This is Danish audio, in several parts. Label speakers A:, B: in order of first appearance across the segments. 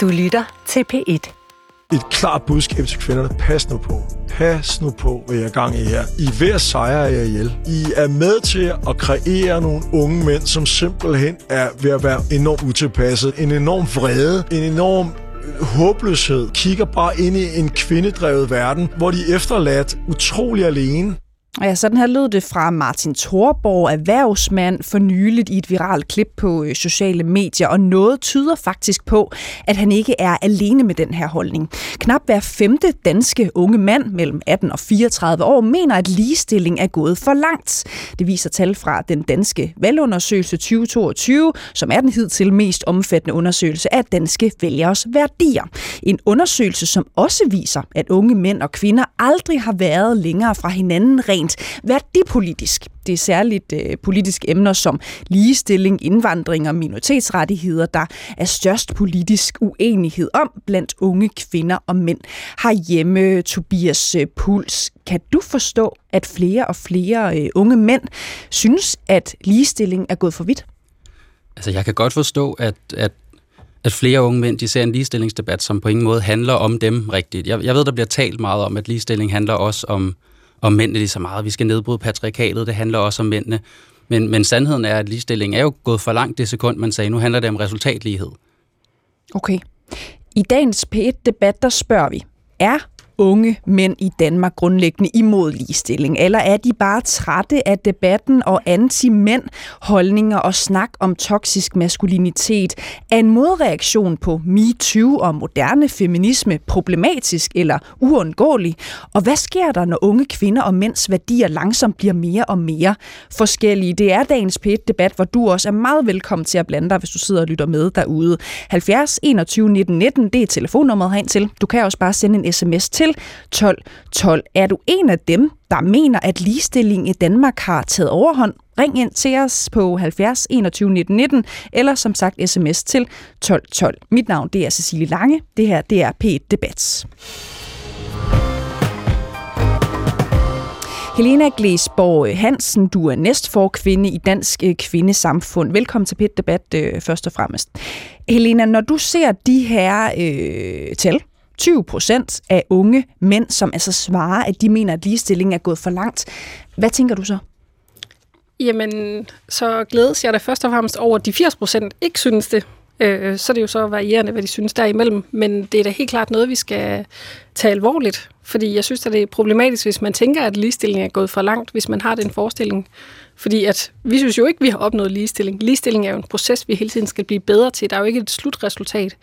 A: Du lytter til P1.
B: Et klart budskab til kvinderne. Pas nu på. Pas nu på, hvad jeg er gang i her. I er ved at sejre jer ihjel. I er med til at kreere nogle unge mænd, som simpelthen er ved at være enormt utilpasset. En enorm vrede. En enorm øh, håbløshed. Kigger bare ind i en kvindedrevet verden, hvor de er efterladt utrolig alene.
C: Ja, sådan her lød det fra Martin Thorborg, erhvervsmand, for nyligt i et viralt klip på øh, sociale medier, og noget tyder faktisk på, at han ikke er alene med den her holdning. Knap hver femte danske unge mand mellem 18 og 34 år mener, at ligestilling er gået for langt. Det viser tal fra den danske valgundersøgelse 2022, som er den hidtil mest omfattende undersøgelse af danske vælgeres værdier. En undersøgelse, som også viser, at unge mænd og kvinder aldrig har været længere fra hinanden rent rent værdipolitisk. Det er særligt øh, politiske emner som ligestilling, indvandring og minoritetsrettigheder, der er størst politisk uenighed om blandt unge kvinder og mænd. Herhjemme, Tobias øh, Puls, kan du forstå, at flere og flere øh, unge mænd synes, at ligestilling er gået for vidt?
D: Altså, jeg kan godt forstå, at, at at flere unge mænd de ser en ligestillingsdebat, som på ingen måde handler om dem rigtigt. Jeg, jeg ved, der bliver talt meget om, at ligestilling handler også om, om mændene lige så meget. Vi skal nedbryde patriarkatet, det handler også om mændene. Men, men sandheden er, at ligestilling er jo gået for langt det sekund, man sagde. Nu handler det om resultatlighed.
C: Okay. I dagens P1-debat, der spørger vi, er unge mænd i Danmark grundlæggende imod ligestilling? Eller er de bare trætte af debatten og anti-mænd holdninger og snak om toksisk maskulinitet? Er en modreaktion på MeToo og moderne feminisme problematisk eller uundgåelig? Og hvad sker der, når unge kvinder og mænds værdier langsomt bliver mere og mere forskellige? Det er dagens P1-debat, hvor du også er meget velkommen til at blande dig, hvis du sidder og lytter med derude. 70 21 19 19, det er telefonnummeret herind til. Du kan også bare sende en sms til til 12 12. Er du en af dem, der mener, at ligestilling i Danmark har taget overhånd? Ring ind til os på 70 21 19 19, eller som sagt sms til 12 12. Mit navn det er Cecilie Lange. Det her det er P1 Debat. Helena Glesborg Hansen, du er næstforkvinde i Dansk øh, Kvindesamfund. Velkommen til PET Debat øh, først og fremmest. Helena, når du ser de her øh, tal, 20 procent af unge mænd, som altså svarer, at de mener, at ligestillingen er gået for langt. Hvad tænker du så?
E: Jamen, så glædes jeg da først og fremmest over, at de 80 procent ikke synes det. Øh, så er det jo så varierende, hvad de synes derimellem. Men det er da helt klart noget, vi skal tage alvorligt. Fordi jeg synes, at det er problematisk, hvis man tænker, at ligestilling er gået for langt, hvis man har den forestilling. Fordi at vi synes jo ikke, vi har opnået ligestilling. Ligestilling er jo en proces, vi hele tiden skal blive bedre til. Der er jo ikke et slutresultat.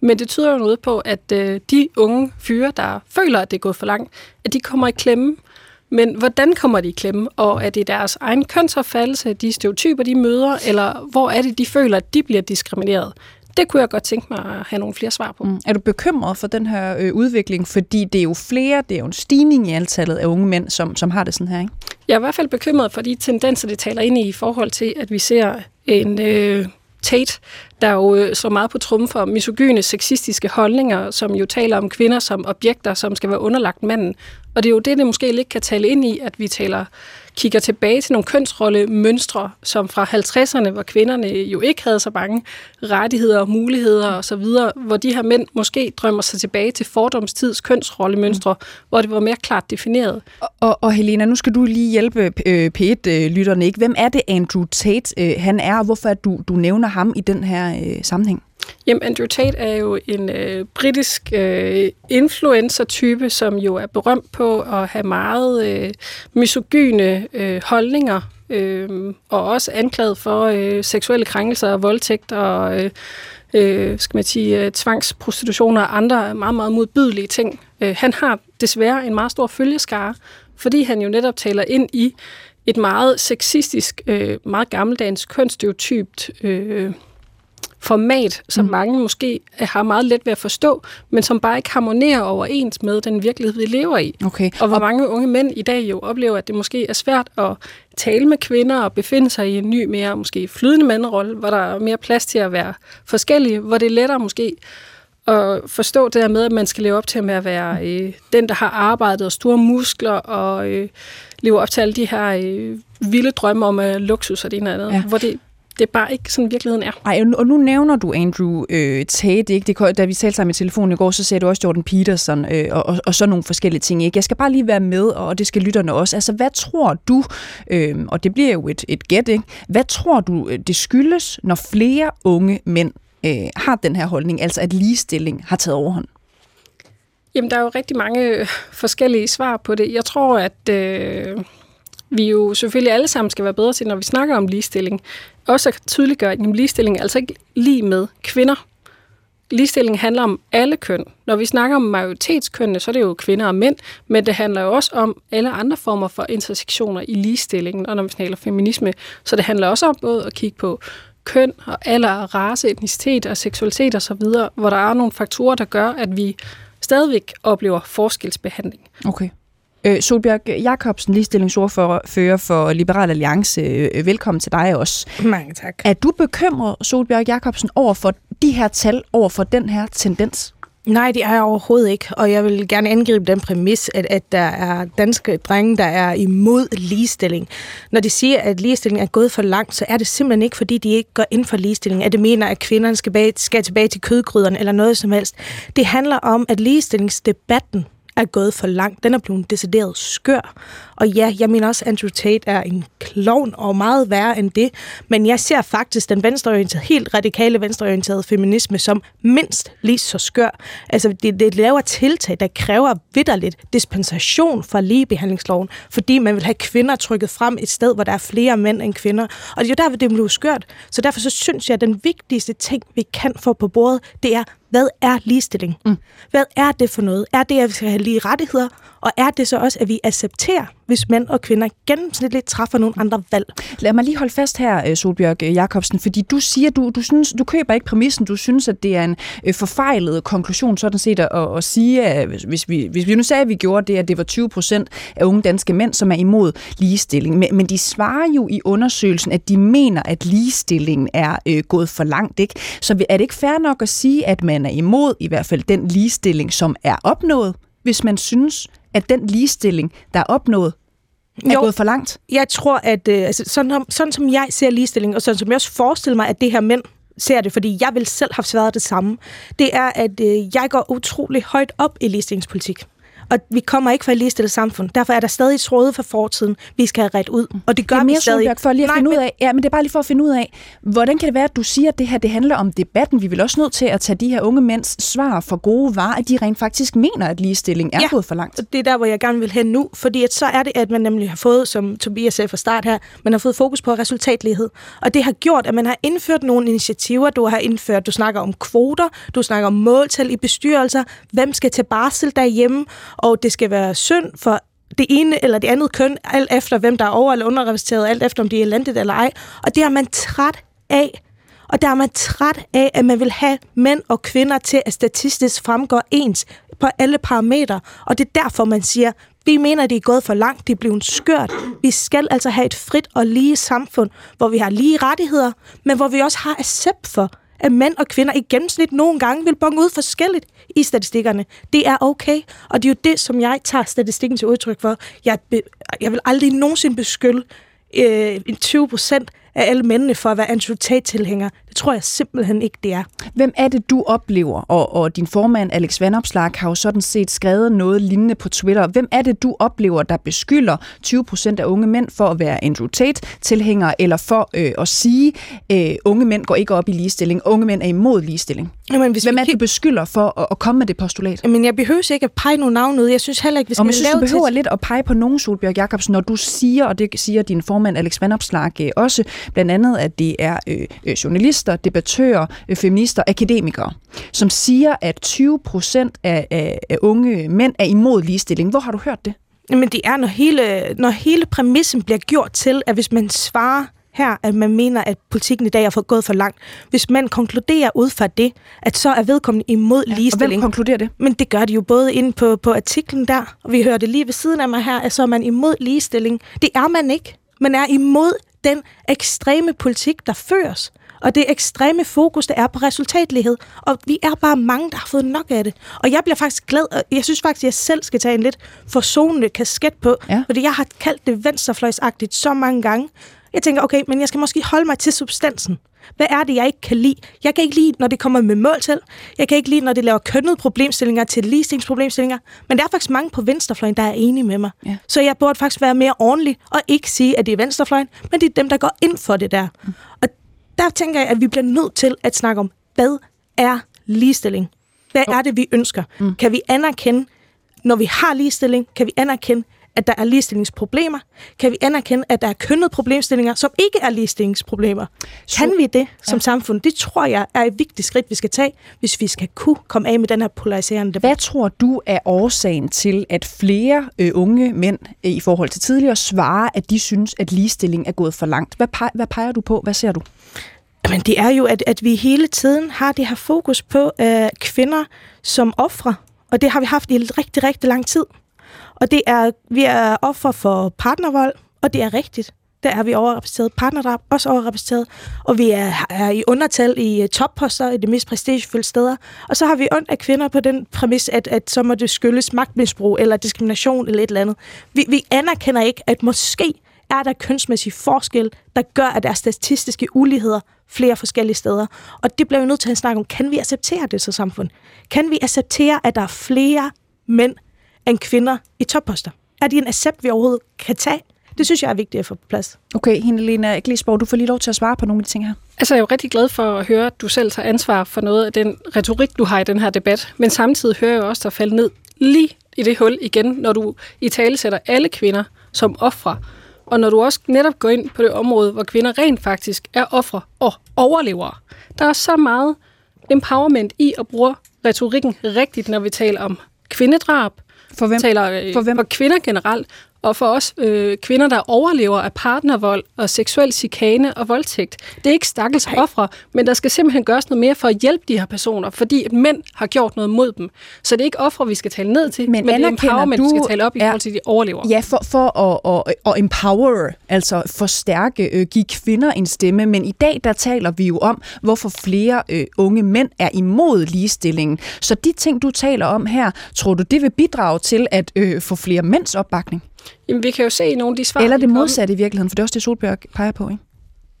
E: Men det tyder jo noget på, at øh, de unge fyre, der føler, at det er gået for langt, at de kommer i klemme. Men hvordan kommer de i klemme? Og er det deres egen kønsopfattelse, de stereotyper, de møder, eller hvor er det, de føler, at de bliver diskrimineret? Det kunne jeg godt tænke mig at have nogle flere svar på. Mm.
C: Er du bekymret for den her øh, udvikling? Fordi det er jo flere, det er jo en stigning i antallet af unge mænd, som, som har det sådan her, ikke?
E: Jeg er i hvert fald bekymret for de tendenser, det taler ind i, i forhold til, at vi ser en øh, Tate, der jo øh, så meget på trummen for misogyne, sexistiske holdninger, som jo taler om kvinder som objekter, som skal være underlagt manden. Og det er jo det, det måske ikke kan tale ind i, at vi taler kigger tilbage til nogle kønsrollemønstre, som fra 50'erne, hvor kvinderne jo ikke havde så mange rettigheder og muligheder osv., hvor de her mænd måske drømmer sig tilbage til fordomstids kønsrollemønstre, mm. hvor det var mere klart defineret.
C: Og, og, og Helena, nu skal du lige hjælpe øh, P1-lytterne. ikke. Hvem er det Andrew Tate, øh, han er, og hvorfor du, du nævner ham i den her øh, sammenhæng?
E: Jamen, Andrew Tate er jo en øh, britisk øh, influencer-type, som jo er berømt på at have meget øh, misogyne øh, holdninger, øh, og også anklaget for øh, seksuelle krænkelser og voldtægt og øh, øh, skal man sige, øh, tvangsprostitution og andre meget, meget modbydelige ting. Øh, han har desværre en meget stor følgeskare, fordi han jo netop taler ind i et meget sexistisk, øh, meget gammeldags kønsstereotypt øh, format, som mm. mange måske har meget let ved at forstå, men som bare ikke harmonerer overens med den virkelighed, vi lever i.
C: Okay.
E: Og hvor mange unge mænd i dag jo oplever, at det måske er svært at tale med kvinder og befinde sig i en ny, mere måske flydende mandrolle, hvor der er mere plads til at være forskellige, hvor det er lettere måske at forstå det der med, at man skal leve op til at være øh, den, der har arbejdet og store muskler og øh, leve op til alle de her øh, vilde drømme om øh, luksus og det ene eller andet, ja. hvor det det er bare ikke sådan, virkeligheden er.
C: Ej, og nu nævner du Andrew øh, Tate, ikke? Det, da vi talte sammen i telefonen i går, så sagde du også Jordan Peterson øh, og, og, og så nogle forskellige ting. Ikke? Jeg skal bare lige være med, og det skal lytterne også. Altså, hvad tror du, øh, og det bliver jo et, et gæt, ikke? hvad tror du, øh, det skyldes, når flere unge mænd øh, har den her holdning, altså at ligestilling har taget overhånd?
E: Jamen, der er jo rigtig mange øh, forskellige svar på det. Jeg tror, at øh, vi jo selvfølgelig alle sammen skal være bedre til, når vi snakker om ligestilling. Også at tydeliggøre, at ligestilling er altså ikke lige med kvinder. Ligestilling handler om alle køn. Når vi snakker om majoritetskønnene, så er det jo kvinder og mænd, men det handler jo også om alle andre former for intersektioner i ligestillingen, og når vi snakker feminisme, så det handler også om både at kigge på køn og alder, race, etnicitet og seksualitet osv., hvor der er nogle faktorer, der gør, at vi stadigvæk oplever forskelsbehandling.
C: Okay. Øh, Solbjørg Jacobsen, ligestillingsordfører for Liberal Alliance. Øh, velkommen til dig også.
A: Mange tak.
C: Er du bekymret, Solbjørg Jacobsen, over for de her tal, over for den her tendens?
A: Nej, det er jeg overhovedet ikke, og jeg vil gerne angribe den præmis, at, at der er danske drenge, der er imod ligestilling. Når de siger, at ligestilling er gået for langt, så er det simpelthen ikke, fordi de ikke går ind for ligestilling, at det mener, at kvinderne skal, bag, skal tilbage til kødgryderne eller noget som helst. Det handler om, at ligestillingsdebatten er gået for langt. Den er blevet decideret skør. Og ja, jeg mener også, Andrew Tate er en klovn og meget værre end det. Men jeg ser faktisk den venstreorienterede, helt radikale venstreorienterede feminisme som mindst lige så skør. Altså, det, det laver tiltag, der kræver vidderligt dispensation fra ligebehandlingsloven, fordi man vil have kvinder trykket frem et sted, hvor der er flere mænd end kvinder. Og det er jo derfor, det bliver skørt. Så derfor så synes jeg, at den vigtigste ting, vi kan få på bordet, det er, hvad er ligestilling? Mm. Hvad er det for noget? Er det, at vi skal have lige rettigheder? Og er det så også, at vi accepterer, hvis mænd og kvinder gennemsnitligt træffer nogle andre valg?
C: Lad mig lige holde fast her, øh, Solbjørg øh, Jacobsen, fordi du siger, du, du, synes, du køber ikke præmissen, du synes, at det er en øh, forfejlet konklusion, sådan set, at, at sige, at hvis vi, hvis vi nu sagde, at vi gjorde det, at det var 20 procent af unge danske mænd, som er imod ligestilling. Men, men de svarer jo i undersøgelsen, at de mener, at ligestillingen er øh, gået for langt. Ikke? Så er det ikke fair nok at sige, at man er imod i hvert fald den ligestilling, som er opnået, hvis man synes, at den ligestilling, der er opnået, er jo, gået for langt?
A: Jeg tror, at øh, altså, sådan, sådan som jeg ser ligestilling, og sådan som jeg også forestiller mig, at det her mænd ser det, fordi jeg vil selv have svaret det samme, det er, at øh, jeg går utrolig højt op i ligestillingspolitik. Og vi kommer ikke fra et ligestillet samfund. Derfor er der stadig tråde fra fortiden, vi skal have ret ud. Og det gør det er mere vi stadig.
C: for lige at Nej, finde ud af, ja, men det er bare lige for at finde ud af, hvordan kan det være, at du siger, at det her det handler om debatten? Vi vil også nødt til at tage de her unge mænds svar for gode varer, at de rent faktisk mener, at ligestilling er ja, gået for langt.
A: det er der, hvor jeg gerne vil hen nu, fordi at så er det, at man nemlig har fået, som Tobias sagde fra start her, man har fået fokus på resultatlighed. Og det har gjort, at man har indført nogle initiativer. Du har indført, du snakker om kvoter, du snakker om måltal i bestyrelser, hvem skal til barsel derhjemme, og det skal være synd for det ene eller det andet køn, alt efter hvem der er over- eller underrepræsenteret, alt efter om de er landet eller ej. Og det er man træt af. Og der er man træt af, at man vil have mænd og kvinder til at statistisk fremgå ens på alle parametre. Og det er derfor, man siger, vi mener, at det er gået for langt, det er blevet skørt. Vi skal altså have et frit og lige samfund, hvor vi har lige rettigheder, men hvor vi også har accept for, at mænd og kvinder i gennemsnit nogle gange vil bonge ud forskelligt i statistikkerne. Det er okay, og det er jo det, som jeg tager statistikken til udtryk for. Jeg, jeg vil aldrig nogensinde beskylde øh, 20 procent af alle mændene for at være Andrew Tate-tilhænger. Det tror jeg simpelthen ikke, det er.
C: Hvem er det, du oplever, og, og din formand Alex Vandopslag har jo sådan set skrevet noget lignende på Twitter. Hvem er det, du oplever, der beskylder 20 procent af unge mænd for at være Andrew Tate-tilhængere, eller for øh, at sige, øh, unge mænd går ikke op i ligestilling, unge mænd er imod ligestilling? Jamen, hvis Hvem er det, du beskylder for at, at komme med det postulat?
A: Men jeg behøver ikke at pege nogen navn ud. Jeg synes heller ikke, vi skal
C: og synes, lave du behøver til... lidt at pege på nogen, Solbjørg Jacobsen, når du siger, og det siger din formand Alex Vandopslag øh, også, blandt andet, at det er øh, øh, journalister, debattører, øh, feminister, akademikere, som siger, at 20 procent af, af, af unge mænd er imod ligestilling. Hvor har du hørt det?
A: Men det er, når hele, når hele præmissen bliver gjort til, at hvis man svarer her, at man mener, at politikken i dag er for, gået for langt. Hvis man konkluderer ud fra det, at så er vedkommende imod ja, ligestilling. Og
C: hvem konkluderer det?
A: Men det gør de jo både inde på, på artiklen der, og vi hører det lige ved siden af mig her, at så er man imod ligestilling. Det er man ikke. Man er imod den ekstreme politik, der føres. Og det ekstreme fokus, der er på resultatlighed. Og vi er bare mange, der har fået nok af det. Og jeg bliver faktisk glad, og jeg synes faktisk, at jeg selv skal tage en lidt forsonende kasket på, ja. fordi jeg har kaldt det venstrefløjsagtigt så mange gange, Jeg tænker, okay, men jeg skal måske holde mig til substansen. Hvad er det, jeg ikke kan lide? Jeg kan ikke lide, når det kommer med mål til. Jeg kan ikke lide, når det laver kønnede problemstillinger til ligestillingsproblemstillinger. Men der er faktisk mange på venstrefløjen, der er enige med mig.
C: Ja.
A: Så jeg burde faktisk være mere ordentlig og ikke sige, at det er venstrefløjen, men det er dem, der går ind for det der. Mm. Og der tænker jeg, at vi bliver nødt til at snakke om, hvad er ligestilling? Hvad er det, vi ønsker? Mm. Kan vi anerkende, når vi har ligestilling, kan vi anerkende, at der er ligestillingsproblemer? Kan vi anerkende, at der er kønnede problemstillinger, som ikke er ligestillingsproblemer? Kan vi det som ja. samfund? Det tror jeg er et vigtigt skridt, vi skal tage, hvis vi skal kunne komme af med den her polariserende debat.
C: Hvad tror du er årsagen til, at flere øh, unge mænd øh, i forhold til tidligere svarer, at de synes, at ligestilling er gået for langt? Hvad, peger, hvad peger du på? Hvad ser du?
A: Men det er jo, at, at vi hele tiden har det her fokus på øh, kvinder som ofre, og det har vi haft i rigtig, rigtig lang tid. Og det er, vi er offer for partnervold, og det er rigtigt. Der er vi overrepræsenteret. Partnerdrab også overrepræsenteret. Og vi er, er i undertal i øh, topposter i de mest prestigefyldte steder. Og så har vi ondt af kvinder på den præmis, at, at så må det skyldes magtmisbrug eller diskrimination eller et eller andet. Vi, vi anerkender ikke, at måske er der kønsmæssig forskel, der gør, at der er statistiske uligheder flere forskellige steder. Og det bliver vi nødt til at snakke om. Kan vi acceptere det som samfund? Kan vi acceptere, at der er flere mænd end kvinder i topposter? Er det en accept, vi overhovedet kan tage? Det synes jeg er vigtigt at få på plads.
C: Okay, Helena Glisborg, du får lige lov til at svare på nogle af de ting her.
E: Altså, jeg er jo rigtig glad for at høre, at du selv tager ansvar for noget af den retorik, du har i den her debat. Men samtidig hører jeg også, der falder ned lige i det hul igen, når du i tale sætter alle kvinder som ofre. Og når du også netop går ind på det område, hvor kvinder rent faktisk er ofre og overlevere. Der er så meget empowerment i at bruge retorikken rigtigt, når vi taler om kvindedrab,
C: for hvem?
E: taler øh,
C: For hvem?
E: for kvinder generelt, og for os øh, kvinder, der overlever af partnervold og seksuel chikane og voldtægt. Det er ikke stakkels ofre, men der skal simpelthen gøres noget mere for at hjælpe de her personer, fordi at mænd har gjort noget mod dem. Så det er ikke ofre, vi skal tale ned til,
C: Men
E: men, det er empowerment,
C: du-
E: vi skal tale op i forhold til de overlever.
C: Ja, for, for at, at, at empower, altså forstærke, øh, give kvinder en stemme. Men i dag, der taler vi jo om, hvorfor flere øh, unge mænd er imod ligestillingen. Så de ting, du taler om her, tror du, det vil bidrage til at øh, få flere mænds opbakning?
E: Jamen, vi kan jo se nogle af de svar,
C: Eller det modsatte i virkeligheden, for det er også det, Solbjerg peger på, ikke?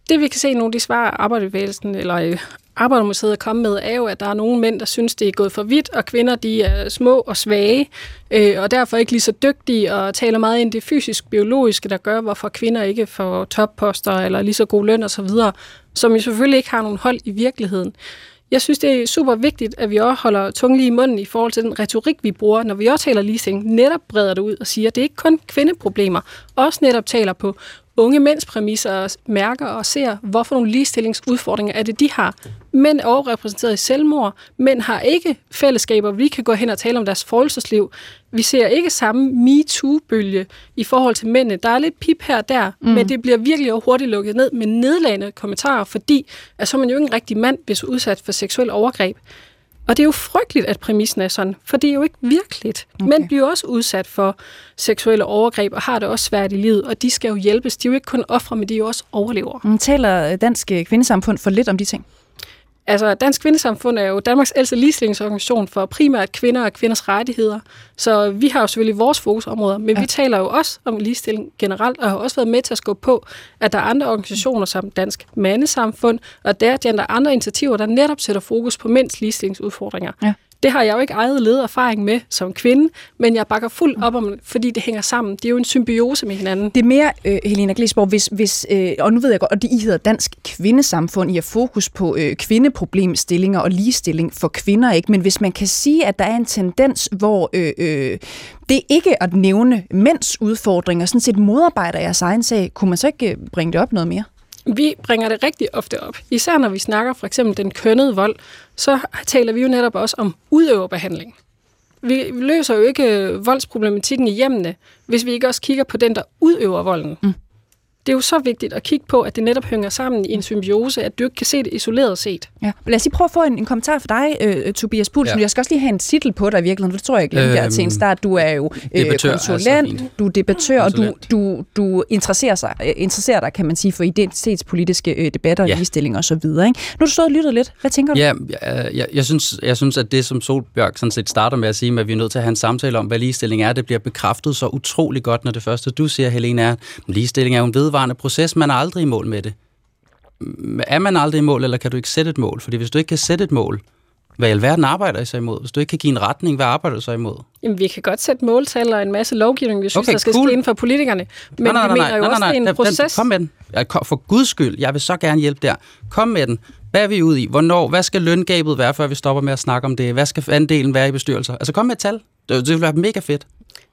E: Det vi kan se nogle af de svar, arbejderbevægelsen eller øh, Arbejdermuseet er kommet med, er jo, at der er nogle mænd, der synes, det er gået for vidt, og kvinder de er små og svage, øh, og derfor ikke lige så dygtige, og taler meget ind i det fysisk-biologiske, der gør, hvorfor kvinder ikke får topposter eller lige så god løn osv., som jo selvfølgelig ikke har nogen hold i virkeligheden. Jeg synes, det er super vigtigt, at vi også holder tungen lige i munden i forhold til den retorik, vi bruger, når vi også taler leasing. netop breder det ud og siger, at det er ikke kun kvindeproblemer, også netop taler på unge mænds præmisser mærker og ser, hvorfor nogle ligestillingsudfordringer er det, de har. Mænd er overrepræsenteret i selvmord. Mænd har ikke fællesskaber, vi kan gå hen og tale om deres følelsesliv. Vi ser ikke samme MeToo-bølge i forhold til mændene. Der er lidt pip her og der, mm. men det bliver virkelig hurtigt lukket ned med nedladende kommentarer, fordi at så er man jo ikke en rigtig mand, hvis udsat for seksuel overgreb. Og det er jo frygteligt, at præmissen er sådan, for det er jo ikke virkeligt. Okay. Mænd bliver også udsat for seksuelle overgreb og har det også svært i livet, og de skal jo hjælpes. De er jo ikke kun ofre, men de er jo også overlevere.
C: Mm, Taler Dansk Kvindesamfund for lidt om de ting?
E: Altså, Dansk Kvindesamfund er jo Danmarks ældste ligestillingsorganisation for primært kvinder og kvinders rettigheder. Så vi har jo selvfølgelig vores fokusområder, men ja. vi taler jo også om ligestilling generelt, og har også været med til at skubbe på, at der er andre organisationer som Dansk Mandesamfund, og der er der andre initiativer, der netop sætter fokus på mænds ligestillingsudfordringer.
C: Ja.
E: Det har jeg jo ikke eget ledererfaring med som kvinde, men jeg bakker fuldt op om, fordi det hænger sammen. Det er jo en symbiose med hinanden.
C: Det er mere, øh, Helena Glesborg, hvis, hvis øh, og nu ved jeg godt, og det I hedder Dansk Kvindesamfund, I har fokus på øh, kvindeproblemstillinger og ligestilling for kvinder, ikke? Men hvis man kan sige, at der er en tendens, hvor øh, øh, det ikke at nævne mænds udfordringer, sådan set modarbejder jeres egen sag, kunne man så ikke øh, bringe det op noget mere?
E: Vi bringer det rigtig ofte op. Især når vi snakker for eksempel den kønnede vold, så taler vi jo netop også om udøverbehandling. Vi løser jo ikke voldsproblematikken i hjemmene, hvis vi ikke også kigger på den, der udøver volden. Mm. Det er jo så vigtigt at kigge på, at det netop hænger sammen i en symbiose, at du ikke kan se det isoleret set.
C: Ja. Lad os lige prøve at få en, en kommentar fra dig, øh, Tobias Pulsen. Ja. Jeg skal også lige have en titel på dig i virkeligheden, for det tror jeg, jeg glemte øhm,
D: Øhm,
C: til en start. Du er jo øh,
D: debattør
C: konsulent,
D: fint.
C: du er debattør, og du, du, du interesserer, sig, øh, interesserer dig, kan man sige, for identitetspolitiske øh, debatter, ja. Ligestilling og så videre. Ikke? Nu har du stået og lyttet lidt. Hvad tænker du?
D: Ja, jeg, jeg, jeg, synes, jeg synes, at det, som Solbjørg sådan set starter med at sige, at vi er nødt til at have en samtale om, hvad ligestilling er, det bliver bekræftet så utrolig godt, når det første, du siger, Helena, er, at ligestilling er jo en vedvarende proces. Man er aldrig i mål med det. Er man aldrig i mål, eller kan du ikke sætte et mål? Fordi hvis du ikke kan sætte et mål, hvad i alverden arbejder I så imod? Hvis du ikke kan give en retning, hvad arbejder du så imod?
E: Jamen, vi kan godt sætte måltal og en masse lovgivning, vi synes,
D: Okay,
E: der skal
D: cool.
E: ske inden for politikerne. Men
D: nej, nej,
E: vi
D: nej,
E: mener jo
D: nej, nej,
E: også,
D: nej,
E: det er en proces.
D: Den, kom med den. Jeg, kom, for guds skyld, jeg vil så gerne hjælpe der. Kom med den. Hvad er vi ude i? Hvornår? Hvad skal løngabet være, før vi stopper med at snakke om det? Hvad skal andelen være i bestyrelser? Altså kom med et tal. Det, det vil være mega fedt.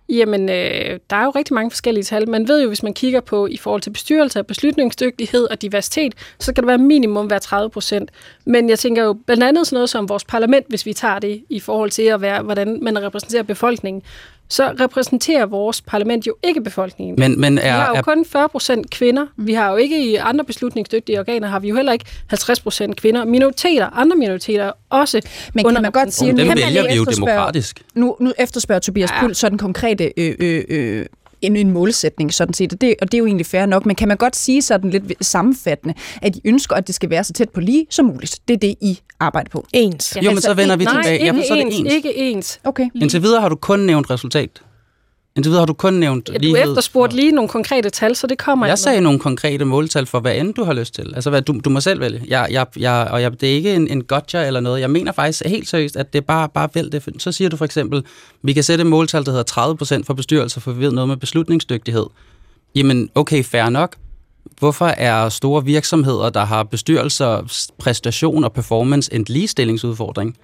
E: Jamen, øh, der er jo rigtig mange forskellige tal. Man ved jo, hvis man kigger på i forhold til bestyrelse, beslutningsdygtighed og diversitet, så skal det være minimum hver 30 procent. Men jeg tænker jo blandt andet sådan noget som vores parlament, hvis vi tager det i forhold til at være, hvordan man repræsenterer befolkningen, så repræsenterer vores parlament jo ikke befolkningen.
D: Men, men
E: Vi
D: er,
E: har jo
D: er,
E: kun 40 procent kvinder. Vi har jo ikke i andre beslutningsdygtige organer, har vi jo heller ikke 50 procent kvinder. Minoriteter, andre minoriteter også
C: Men kan man godt sige,
D: dem
C: nu
D: vælger vi jo demokratisk.
C: Nu, nu efterspørger Tobias ja. Pul så den konkrete øh, øh, øh, en, en målsætning, sådan set, og det, og det er jo egentlig fair nok, men kan man godt sige sådan lidt sammenfattende, at I ønsker, at det skal være så tæt på lige som muligt? Det er det, I arbejder på.
A: Ens.
D: Jo, men så vender vi
E: Nej,
D: tilbage.
E: ikke
D: Jamen, så er det
E: ens,
D: ens.
E: ikke ens.
C: Okay.
D: Indtil videre har du kun nævnt resultat. Indtil videre har du kun nævnt
E: Ja, du
D: lighed.
E: efterspurgte lige nogle konkrete tal, så det kommer
D: Jeg
E: ikke
D: sagde nogle konkrete måltal for, hvad end du har lyst til. Altså, hvad, du, du må selv vælge. Jeg, jeg, jeg, og jeg, det er ikke en, en gotcha eller noget. Jeg mener faktisk helt seriøst, at det er bare, bare vælg det. Så siger du for eksempel, vi kan sætte et måltal, der hedder 30% for bestyrelser, for vi ved noget med beslutningsdygtighed. Jamen, okay, fair nok. Hvorfor er store virksomheder, der har bestyrelser, præstation og performance en ligestillingsudfordring?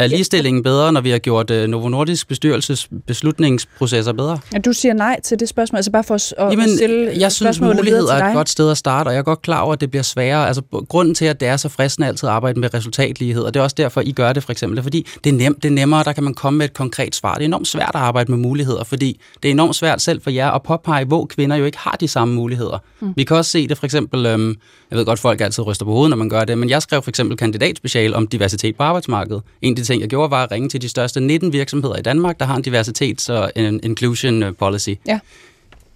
D: Er ligestillingen bedre, når vi har gjort uh, Novo Nordisk bestyrelses beslutningsprocesser bedre?
C: Ja, du siger nej til det spørgsmål, altså bare for at, at
D: Jamen,
C: stille
D: jeg synes, mulighed er et godt sted at starte, og jeg er godt klar over, at det bliver sværere. Altså, grunden til, at det er så fristende altid at arbejde med resultatlighed, og det er også derfor, I gør det for eksempel, fordi det er nemt, det er nemmere, der kan man komme med et konkret svar. Det er enormt svært at arbejde med muligheder, fordi det er enormt svært selv for jer at påpege, hvor kvinder jo ikke har de samme muligheder. Mm. Vi kan også se det for eksempel, øhm, jeg ved godt, folk altid ryster på hovedet, når man gør det, men jeg skrev for eksempel kandidatspecial om diversitet på arbejdsmarkedet. En af de ting, jeg gjorde, var at ringe til de største 19 virksomheder i Danmark, der har en diversitets- og en inclusion policy.
C: Ja.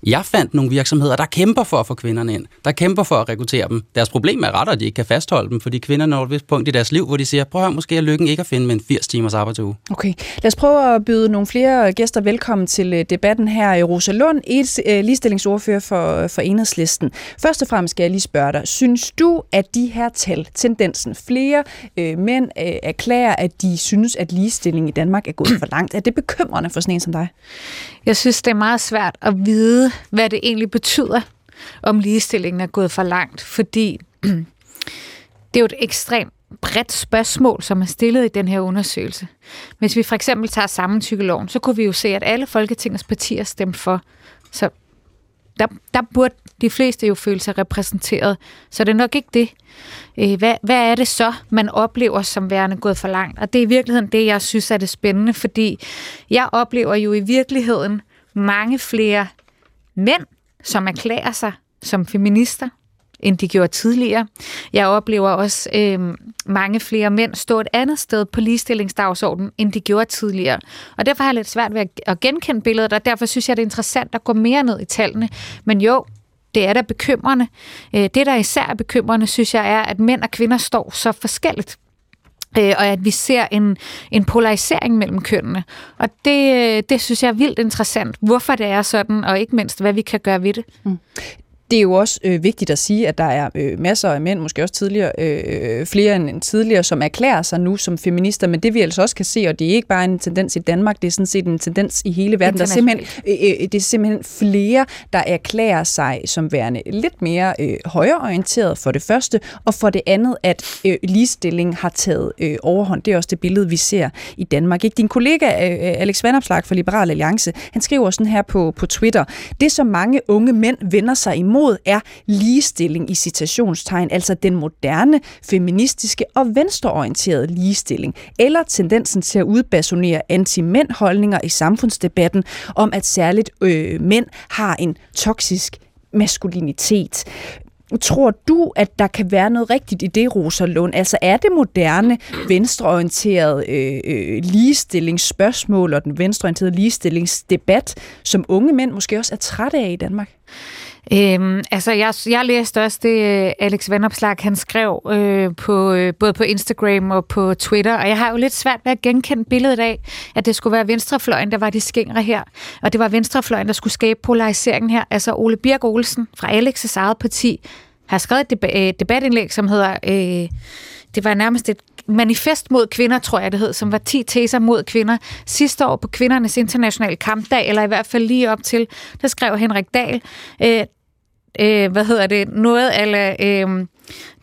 D: Jeg fandt nogle virksomheder, der kæmper for at få kvinderne ind. Der kæmper for at rekruttere dem. Deres problem er ret, at de ikke kan fastholde dem, fordi kvinder når et vist punkt i deres liv, hvor de siger, prøv at høre, måske er lykken ikke at finde med en 80 timers arbejdsuge.
C: Okay, lad os prøve at byde nogle flere gæster velkommen til øh, debatten her. Rosa Lund, et, øh, ligestillingsordfører for, øh, for Enhedslisten. Først og fremmest skal jeg lige spørge dig, synes du, at de her tal, tendensen, flere øh, mænd øh, erklærer, at de synes, at ligestilling i Danmark er gået for langt, er det bekymrende for sådan en som dig?
F: Jeg synes, det er meget svært at vide, hvad det egentlig betyder, om ligestillingen er gået for langt, fordi det er jo et ekstremt bredt spørgsmål, som er stillet i den her undersøgelse. Hvis vi for eksempel tager sammentykkeloven, så kunne vi jo se, at alle Folketingets partier stemte for. Så der, der burde de fleste jo føle sig repræsenteret. Så det er nok ikke det. Øh, Hvad, hvad er det så, man oplever som værende gået for langt? Og det er i virkeligheden det, jeg synes er det spændende, fordi jeg oplever jo i virkeligheden mange flere mænd, som erklærer sig som feminister, end de gjorde tidligere. Jeg oplever også øh, mange flere mænd stå et andet sted på ligestillingsdagsordenen, end de gjorde tidligere. Og derfor har jeg lidt svært ved at, genkende billedet, og derfor synes jeg, det er interessant at gå mere ned i tallene. Men jo, det er da bekymrende. Øh, det, der især er bekymrende, synes jeg, er, at mænd og kvinder står så forskelligt. Øh, og at vi ser en, en polarisering mellem kønnene. Og det, øh, det synes jeg er vildt interessant, hvorfor det er sådan, og ikke mindst, hvad vi kan gøre ved det. Mm.
C: Det er jo også øh, vigtigt at sige, at der er øh, masser af mænd, måske også tidligere, øh, flere end end tidligere, som erklærer sig nu som feminister, men det vi altså også kan se, og det er ikke bare en tendens i Danmark, det er sådan set en tendens i hele verden. Der er simpelthen, øh, øh, det er simpelthen flere, der erklærer sig som værende lidt mere øh, højreorienteret for det første, og for det andet, at øh, ligestilling har taget øh, overhånd. Det er også det billede, vi ser i Danmark. Ikke? Din kollega øh, Alex Vandopslag fra Liberal Alliance, han skriver sådan her på, på Twitter, det som mange unge mænd vender sig imod, er ligestilling i citationstegn, altså den moderne, feministiske og venstreorienterede ligestilling, eller tendensen til at udbasonere anti-mænd-holdninger i samfundsdebatten om, at særligt øh, mænd har en toksisk maskulinitet. Tror du, at der kan være noget rigtigt i det, Rosa Lund? Altså er det moderne, venstreorienterede øh, øh, ligestillingsspørgsmål og den venstreorienterede ligestillingsdebat, som unge mænd måske også er trætte af i Danmark?
F: Øhm, altså, jeg, jeg læste også det, øh, Alex Vandopslag, han skrev øh, på, øh, både på Instagram og på Twitter, og jeg har jo lidt svært ved at genkende billedet af, at det skulle være venstrefløjen, der var de skængre her, og det var venstrefløjen, der skulle skabe polariseringen her. Altså, Ole Birk Olsen fra Alex's eget parti har skrevet et øh, debatindlæg, som hedder... Øh, det var nærmest et manifest mod kvinder, tror jeg det hed, som var 10 teser mod kvinder. Sidste år på kvindernes internationale kampdag, eller i hvert fald lige op til, der skrev Henrik Dahl, øh, øh, hvad hedder det, noget eller øh,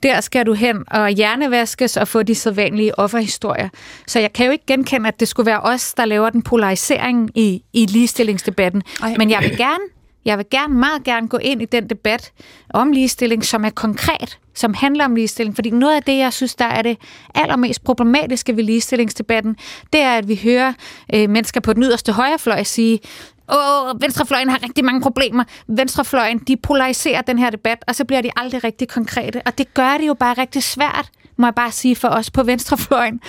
F: der skal du hen og hjernevaskes og få de sædvanlige offerhistorier. Så jeg kan jo ikke genkende, at det skulle være os, der laver den polarisering i, i ligestillingsdebatten. Ej. Men jeg vil gerne jeg vil gerne, meget gerne gå ind i den debat om ligestilling, som er konkret, som handler om ligestilling. Fordi noget af det, jeg synes, der er det allermest problematiske ved ligestillingsdebatten, det er, at vi hører øh, mennesker på den yderste højrefløj sige, åh, venstrefløjen har rigtig mange problemer. Venstrefløjen, de polariserer den her debat, og så bliver de aldrig rigtig konkrete. Og det gør det jo bare rigtig svært, må jeg bare sige for os på venstrefløjen,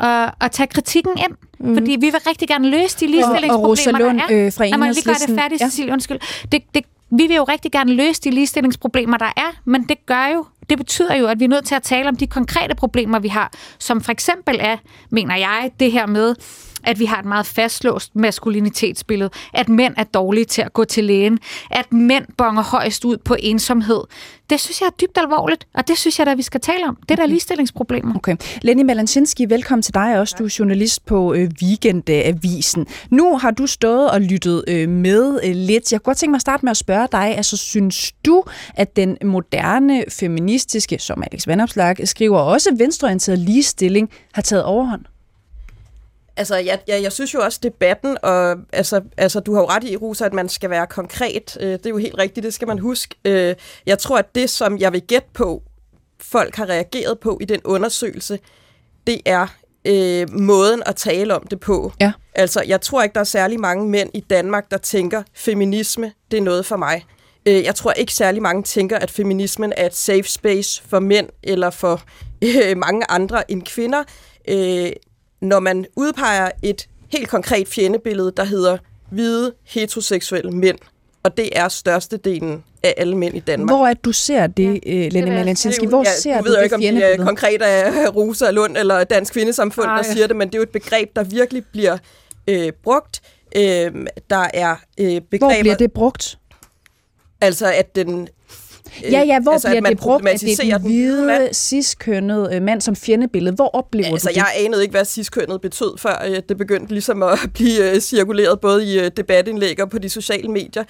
F: at, at tage kritikken ind. Mm. Fordi vi vil rigtig gerne løse de ligestillingsproblemer,
C: og, og Lund,
F: der er.
C: Øh, fra
F: Lad mig lige gøre det færdigt, ja. Cecilie, undskyld. Det, det, vi vil jo rigtig gerne løse de ligestillingsproblemer, der er, men det gør jo, det betyder jo, at vi er nødt til at tale om de konkrete problemer, vi har, som for eksempel er, mener jeg, det her med, at vi har et meget fastlåst maskulinitetsbillede, at mænd er dårlige til at gå til lægen, at mænd bonger højst ud på ensomhed. Det synes jeg er dybt alvorligt, og det synes jeg da, vi skal tale om. Det er der okay. ligestillingsproblemer.
C: Okay. Lenny Malanchinski, velkommen til dig også. Du er journalist på øh, Weekendavisen. Nu har du stået og lyttet øh, med øh, lidt. Jeg kunne godt tænke mig at starte med at spørge dig, altså synes du, at den moderne feministiske, som Alex Vandopslag skriver, også venstreorienteret ligestilling har taget overhånd?
G: Altså, jeg, jeg, jeg synes jo også, debatten, og altså, altså, du har jo ret i, Rosa, at man skal være konkret. Øh, det er jo helt rigtigt, det skal man huske. Øh, jeg tror, at det, som jeg vil gætte på, folk har reageret på i den undersøgelse, det er øh, måden at tale om det på.
C: Ja.
G: Altså, jeg tror ikke, der er særlig mange mænd i Danmark, der tænker, feminisme, det er noget for mig. Øh, jeg tror ikke særlig mange tænker, at feminismen er et safe space for mænd eller for øh, mange andre end kvinder. Øh, når man udpeger et helt konkret fjendebillede, der hedder hvide heteroseksuelle mænd, og det er størstedelen af alle mænd i Danmark.
C: Hvor er du ser det, ja, uh, Lene Malinsinski? Hvor ja, ser du, ved
G: du ikke, om det er konkret af Rosa Lund eller Dansk Kvindesamfund, Ej. der siger det, men det er jo et begreb, der virkelig bliver øh, brugt. Øh, der er øh, begreber...
C: Hvor bliver det brugt?
G: Altså, at den
C: Ja, ja, hvor altså, bliver det brugt, at det er den hvide, ciskønnede øh, mand som fjendebillede? Hvor oplever
G: altså,
C: du det?
G: Jeg anede ikke, hvad ciskønnet betød, før øh, det begyndte ligesom at blive øh, cirkuleret både i debatindlæg og på de sociale medier.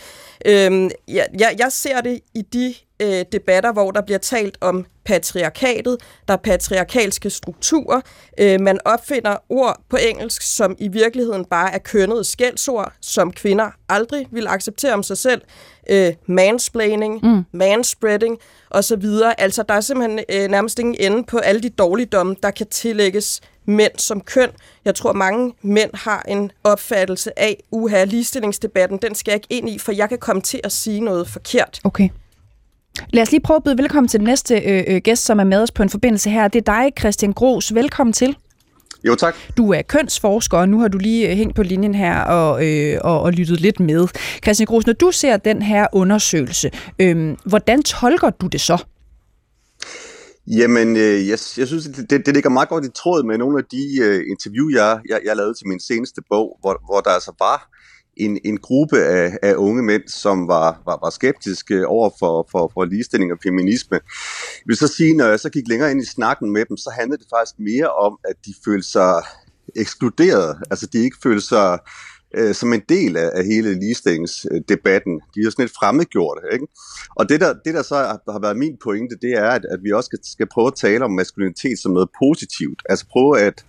G: Øhm, jeg, jeg, jeg ser det i de øh, debatter, hvor der bliver talt om patriarkatet, der er patriarkalske strukturer. Øh, man opfinder ord på engelsk, som i virkeligheden bare er kønnede skældsord, som kvinder aldrig vil acceptere om sig selv. Øh, mansplaining, mm. manspreading osv. Altså, der er simpelthen øh, nærmest ingen ende på alle de dårligdomme, der kan tillægges mænd som køn. Jeg tror, mange mænd har en opfattelse af, uha, ligestillingsdebatten, den skal jeg ikke ind i, for jeg kan komme til at sige noget forkert.
C: Okay. Lad os lige prøve at byde velkommen til den næste øh, øh, gæst, som er med os på en forbindelse her. Det er dig, Christian Gros. Velkommen til.
H: Jo, tak.
C: Du er kønsforsker, og nu har du lige øh, hængt på linjen her og, øh, og, og lyttet lidt med. Christian Gros, når du ser den her undersøgelse, øh, hvordan tolker du det så?
H: Jamen, øh, jeg, jeg synes, det, det ligger meget godt i tråd med nogle af de øh, interview, jeg, jeg, jeg lavede til min seneste bog, hvor, hvor der altså var en, en gruppe af, af unge mænd, som var, var, var skeptiske over for, for, for ligestilling og feminisme. Jeg vil så sige, når jeg så gik længere ind i snakken med dem, så handlede det faktisk mere om, at de følte sig ekskluderet. Altså de ikke følte sig øh, som en del af, af hele ligestillingsdebatten. De er sådan lidt fremmedgjort. Ikke? Og det der, det, der så har, har været min pointe, det er, at, at vi også skal, skal prøve at tale om maskulinitet som noget positivt. Altså prøve at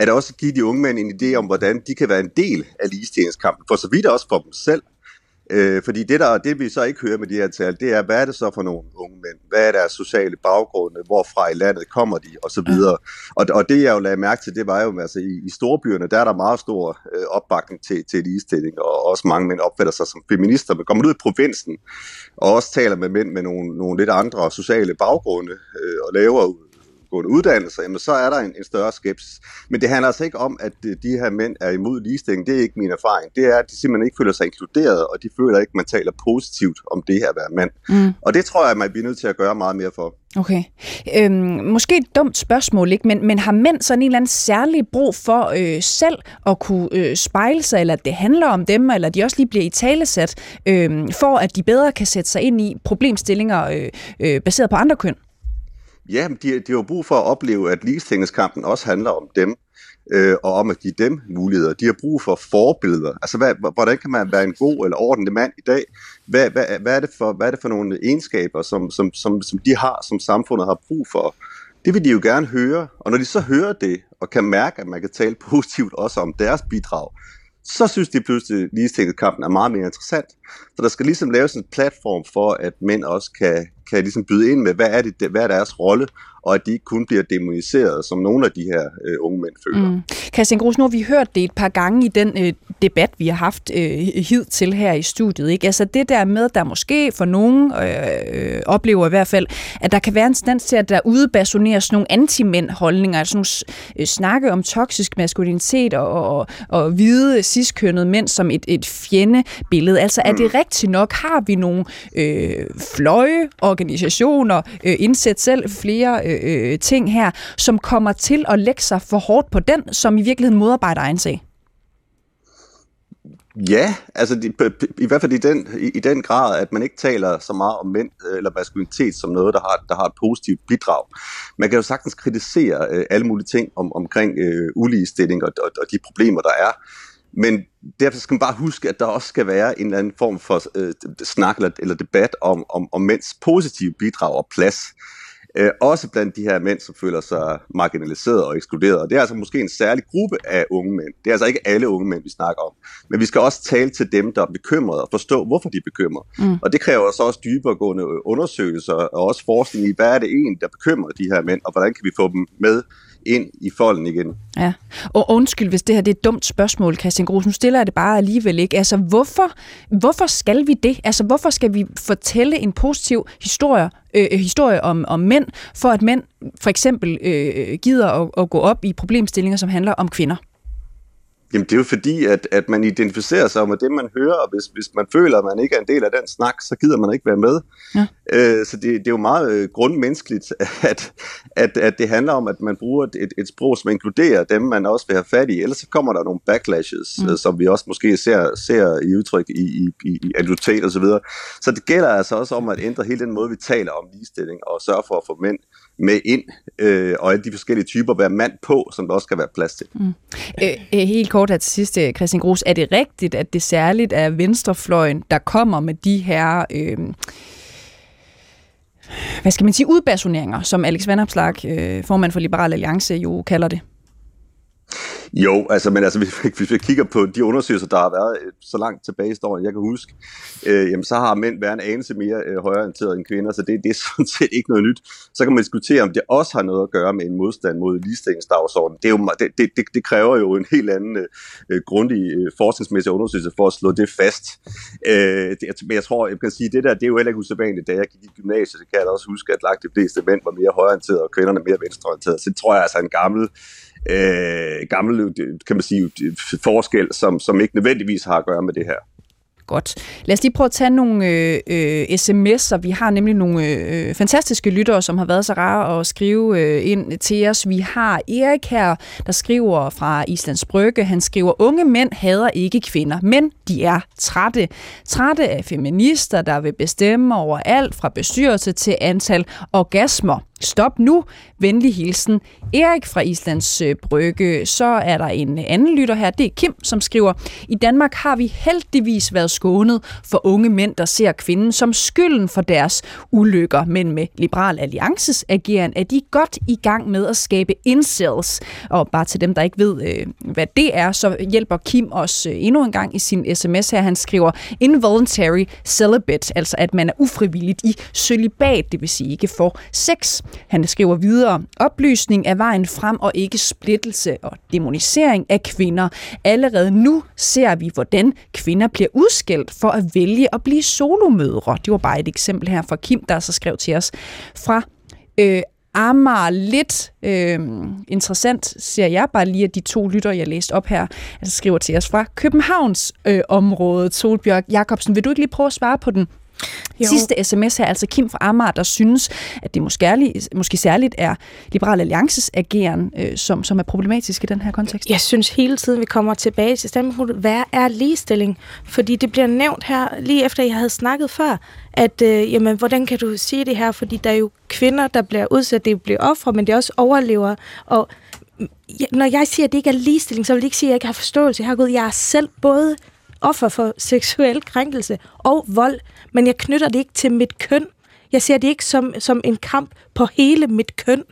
H: at også give de unge mænd en idé om, hvordan de kan være en del af ligestillingskampen, for så vidt også for dem selv. Øh, fordi det, der, det, vi så ikke hører med de her tal, det er, hvad er det så for nogle unge mænd? Hvad er deres sociale baggrunde? Hvorfra i landet kommer de? Og så videre. Og, og det, jeg jo lagde mærke til, det var jo, altså i, i storbyerne, der er der meget stor øh, opbakning til, til ligestilling, og også mange mænd opfatter sig som feminister. Men kommer ud i provinsen, og også taler med mænd med nogle, nogle lidt andre sociale baggrunde, øh, og laver videregående uddannelser, jamen så er der en, en større skepsis. Men det handler altså ikke om, at de her mænd er imod ligestilling. Det er ikke min erfaring. Det er, at de simpelthen ikke føler sig inkluderet, og de føler ikke, at man taler positivt om det her at være mand. Mm. Og det tror jeg, at man bliver nødt til at gøre meget mere for.
C: Okay. Øhm, måske et dumt spørgsmål, ikke? Men, men har mænd sådan en eller anden særlig brug for øh, selv at kunne øh, spejle sig, eller at det handler om dem, eller de også lige bliver i talesat, øh, for at de bedre kan sætte sig ind i problemstillinger øh, øh, baseret på andre køn?
H: Ja, de, de har brug for at opleve, at ligestillingskampen også handler om dem, øh, og om at give dem muligheder. De har brug for forbilleder. Altså, hvad, hvordan kan man være en god eller ordentlig mand i dag? Hvad, hvad, hvad, er, det for, hvad er det for nogle egenskaber, som, som, som, som de har, som samfundet har brug for? Det vil de jo gerne høre, og når de så hører det, og kan mærke, at man kan tale positivt også om deres bidrag, så synes de pludselig, at ligestillingskampen er meget mere interessant. Så der skal ligesom laves en platform for, at mænd også kan, kan ligesom byde ind med, hvad er, det, hvad er deres rolle, og at de ikke kun bliver demoniseret, som nogle af de her øh, unge mænd føler. Mm.
C: Christian Grus, nu har vi hørt det et par gange i den øh, debat, vi har haft øh, hid til her i studiet. Ikke? Altså det der med, der måske for nogen øh, øh, oplever i hvert fald, at der kan være en stand til, at der udbasoneres nogle anti-mænd-holdninger, altså nogle øh, snakke om toksisk maskulinitet og, og, og hvide ciskønnede mænd som et, et fjendebillede. Altså er det mm. rigtigt nok? Har vi nogle øh, fløje, organisationer, øh, indsæt selv flere øh, øh, ting her, som kommer til at lægge sig for hårdt på den, som i virkeligheden modarbejder egen sag?
H: Ja, altså de, i hvert fald i den, i, i den grad, at man ikke taler så meget om mænd øh, eller maskulinitet som noget, der har, der har et positivt bidrag. Man kan jo sagtens kritisere øh, alle mulige ting om, omkring øh, uligestilling og, og, og de problemer, der er. Men derfor skal man bare huske, at der også skal være en eller anden form for øh, snak eller, eller debat om, om, om mænds positive bidrag og plads. Øh, også blandt de her mænd, som føler sig marginaliseret og ekskluderet. Og det er altså måske en særlig gruppe af unge mænd. Det er altså ikke alle unge mænd, vi snakker om. Men vi skal også tale til dem, der er bekymrede og forstå, hvorfor de er bekymrede. Mm. Og det kræver så også dyberegående undersøgelser og også forskning i, hvad er det egentlig, der bekymrer de her mænd, og hvordan kan vi få dem med ind i folden igen.
C: Ja, og undskyld, hvis det her det er et dumt spørgsmål, Christian Gros. Nu stiller jeg det bare alligevel ikke. Altså, hvorfor, hvorfor skal vi det? Altså, hvorfor skal vi fortælle en positiv historie, øh, øh historie om, om mænd, for at mænd for eksempel øh, øh, gider at, at gå op i problemstillinger, som handler om kvinder?
H: Jamen det er jo fordi, at, at man identificerer sig med det, man hører, og hvis, hvis man føler, at man ikke er en del af den snak, så gider man ikke være med. Ja. Øh, så det, det er jo meget øh, grundmenneskeligt, at, at, at det handler om, at man bruger et, et sprog, som inkluderer dem, man også vil have fat i. Ellers så kommer der nogle backlashes, mm. øh, som vi også måske ser, ser i udtryk i, i, i, i annuitet osv. Så, videre. så det gælder altså også om at ændre hele den måde, vi taler om ligestilling, og sørge for at få mænd med ind, øh, og alle de forskellige typer være mand på, som der også skal være plads til. Mm.
C: Øh, øh helt kort her til sidst, øh, Christian Gros. Er det rigtigt, at det særligt er venstrefløjen, der kommer med de her... Øh, hvad skal man sige, udbasoneringer, som Alex Vandopslag, øh, formand for Liberal Alliance, jo kalder det?
H: Jo, altså, men altså, hvis, hvis vi kigger på de undersøgelser, der har været øh, så langt tilbage i historien, jeg kan huske, øh, jamen, så har mænd været en anelse mere øh, højorienteret end kvinder, så det, det er sådan set ikke noget nyt. Så kan man diskutere, om det også har noget at gøre med en modstand mod ligestillingsdagsordenen. Det, er jo, det, det, det, det kræver jo en helt anden øh, øh, grundig øh, forskningsmæssig undersøgelse for at slå det fast. Øh, det, men jeg tror, jeg kan sige, det der, det er jo heller ikke usædvanligt. Da jeg gik i gymnasiet, så kan jeg da også huske, at langt de fleste mænd var mere højorienteret, og kvinderne mere venstreorienteret. Så det tror jeg altså er en gammel øh, gammel øh, kan man sige, forskel, som, som ikke nødvendigvis har at gøre med det her.
C: Godt. Lad os lige prøve at tage nogle øh, øh, sms'er. Vi har nemlig nogle øh, fantastiske lyttere, som har været så rare at skrive øh, ind til os. Vi har Erik her, der skriver fra Islands Brygge. Han skriver, unge mænd hader ikke kvinder, men de er trætte. Trætte af feminister, der vil bestemme over alt fra bestyrelse til antal orgasmer. Stop nu. Venlig hilsen. Erik fra Islands øh, Brygge. Så er der en anden lytter her. Det er Kim, som skriver, i Danmark har vi heldigvis været skånet for unge mænd, der ser kvinden som skylden for deres ulykker. Men med Liberal Alliances ageren er de godt i gang med at skabe incels. Og bare til dem, der ikke ved, øh, hvad det er, så hjælper Kim os øh, endnu en gang i sin sms her. Han skriver, involuntary celibate, altså at man er ufrivilligt i celibat, det vil sige ikke for sex. Han skriver videre, oplysning er vejen frem og ikke splittelse og demonisering af kvinder. Allerede nu ser vi, hvordan kvinder bliver udskældt for at vælge at blive solomødre. Det var bare et eksempel her fra Kim, der så skrev til os fra øh, Amager lidt øh, interessant, ser jeg bare lige, at de to lytter, jeg læste op her, altså skriver til os fra Københavns øh, område. Solbjørg Jacobsen, vil du ikke lige prøve at svare på den jo. Sidste sms her, altså Kim fra Amager, der synes, at det måske, ærlig, måske særligt er Liberal Alliances ageren, øh, som, som er problematisk i den her kontekst.
A: Jeg synes hele tiden, vi kommer tilbage til standpunktet, hvad er ligestilling? Fordi det bliver nævnt her, lige efter jeg havde snakket før, at øh, jamen, hvordan kan du sige det her? Fordi der er jo kvinder, der bliver udsat, det bliver ofre, men det er også overlever. Og når jeg siger, at det ikke er ligestilling, så vil det ikke sige, at jeg ikke har forståelse. Jeg har gået, jeg er selv både offer for seksuel krænkelse og vold, men jeg knytter det ikke til mit køn. Jeg ser det ikke som, som en kamp på hele mit køn.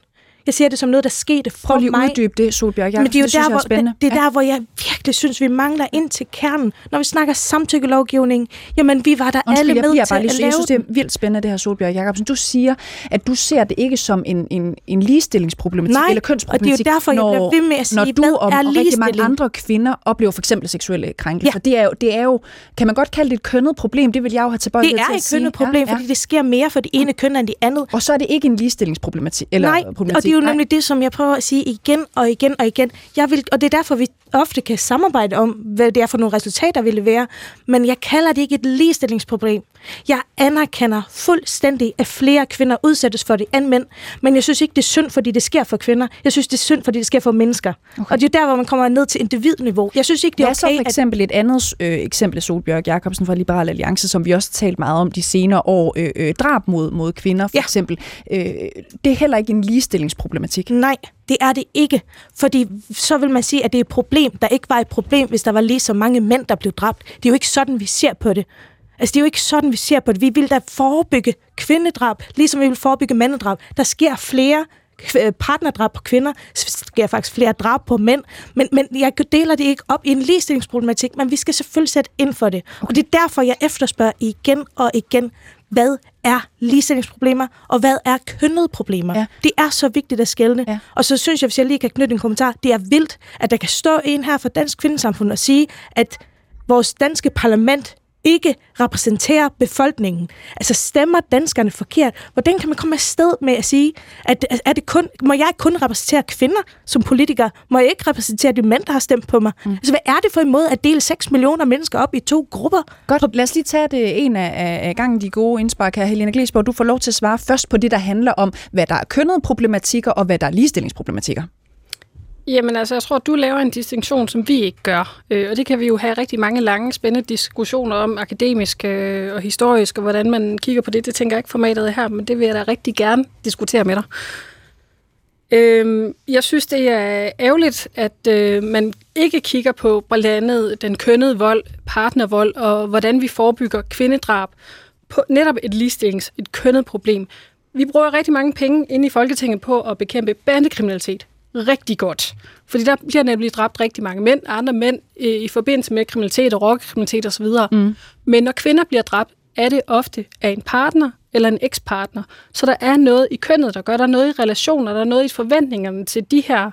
A: Jeg ser det som noget, der skete for
C: Prøv lige
A: mig.
C: uddybe det, Solbjørg. Jeg,
A: Men det er jo
C: det synes,
A: der,
C: jeg er
A: hvor,
C: spændende.
A: det, det er
C: Ja.
A: der, hvor jeg virkelig synes, vi mangler ind til kernen. Når vi snakker samtykkelovgivning, jamen vi var der
C: Undskyld,
A: alle
C: jeg
A: med
C: bliver
A: til
C: bare lige,
A: at
C: jeg
A: lave
C: synes, det er vildt spændende, det her Solbjørg Jacobsen. Du siger, at du ser det ikke som en, en, en ligestillingsproblematik
A: Nej,
C: eller
A: og det er
C: kønsproblematik,
A: jo derfor, jeg
C: når,
A: bliver ved med at sige,
C: når du og,
A: er
C: og rigtig mange andre kvinder oplever for eksempel seksuelle krænkelser.
A: Ja.
C: Det, er jo, det er jo, kan man godt kalde det et kønnet problem, det vil jeg jo have tilbøjelighed
A: Det
C: til
A: er
C: at
A: et
C: sige.
A: kønnet problem,
C: Ja, ja.
A: fordi det sker mere for det ene køn end det andet.
C: Og så er det ikke en ligestillingsproblematik. Eller
A: Nej, og det er jo
C: Nej.
A: nemlig det, som jeg prøver at sige igen og igen og igen. Jeg vil, og det er derfor, vi ofte kan samarbejde om, hvad det er for nogle resultater, vi leverer. Men jeg kalder det ikke et ligestillingsproblem. Jeg anerkender fuldstændig, at flere kvinder udsættes for det end mænd. Men jeg synes ikke, det er synd, fordi det sker for kvinder. Jeg synes, det er synd, fordi det sker for mennesker. Okay. Og det er der, hvor man kommer ned til individniveau. Jeg synes ikke, det er
C: Hvad så
A: okay,
C: for eksempel et andet øh, eksempel, Solbjørg Jacobsen fra Liberal Alliance, som vi også har talt meget om de senere år, øh, øh, drab mod, mod kvinder for
A: Ja.
C: eksempel. Øh, det er heller ikke en ligestillingsproblematik.
A: Nej, det er det ikke. Fordi så vil man sige, at det er et problem, der ikke var et problem, hvis der var lige så mange mænd, der blev dræbt. Det er jo ikke sådan, vi ser på det. Altså, det er jo ikke sådan, vi ser på det. Vi vil da forebygge kvindedrab, ligesom vi vil forebygge mandedrab. Der sker flere øh, partnerdrab på kvinder, der sker faktisk flere drab på mænd, men, men jeg deler det ikke op i en ligestillingsproblematik, men vi skal selvfølgelig sætte ind for det. Og det er derfor, jeg efterspørger igen og igen, hvad er ligestillingsproblemer, og hvad er kønnede problemer?
C: Ja.
A: Det er så vigtigt at skælne.
C: Ja.
A: Og så synes jeg, hvis jeg lige kan knytte en kommentar, det er vildt, at der kan stå en her fra Dansk Kvindesamfund og sige, at vores danske parlament ikke repræsenterer befolkningen. Altså stemmer danskerne forkert? Hvordan kan man komme afsted med at sige, at er det kun, må jeg kun repræsentere kvinder som politiker? Må jeg ikke repræsentere de mænd, der har stemt på mig? Mm. Altså hvad er det for en måde at dele 6 millioner mennesker op i to grupper?
C: Godt, lad os lige tage det en af, af, gangen de gode indspark her. Helena Glesborg, du får lov til at svare først på det, der handler om, hvad der er kønnede problematikker, og hvad der er ligestillingsproblematikker.
E: Jamen altså, jeg tror, du laver en distinktion, som vi ikke gør. Øh, og det kan vi jo have rigtig mange lange, spændende diskussioner om, akademisk øh, og historisk, og hvordan man kigger på det. Det tænker jeg ikke formatet her, men det vil jeg da rigtig gerne diskutere med dig. Øh, jeg synes, det er ærgerligt, at øh, man ikke kigger på blandt andet den kønnede vold, partnervold, og hvordan vi forebygger kvindedrab på netop et ligestillings, et kønnet problem. Vi bruger rigtig mange penge inde i Folketinget på at bekæmpe bandekriminalitet. Rigtig godt. Fordi der bliver nemlig dræbt rigtig mange mænd, og andre mænd øh, i forbindelse med kriminalitet og rockerkriminalitet osv. Mm. Men når kvinder bliver dræbt, er det ofte af en partner eller en ekspartner. Så der er noget i kønnet, der gør, der er noget i relationer, der er noget i forventningerne til de her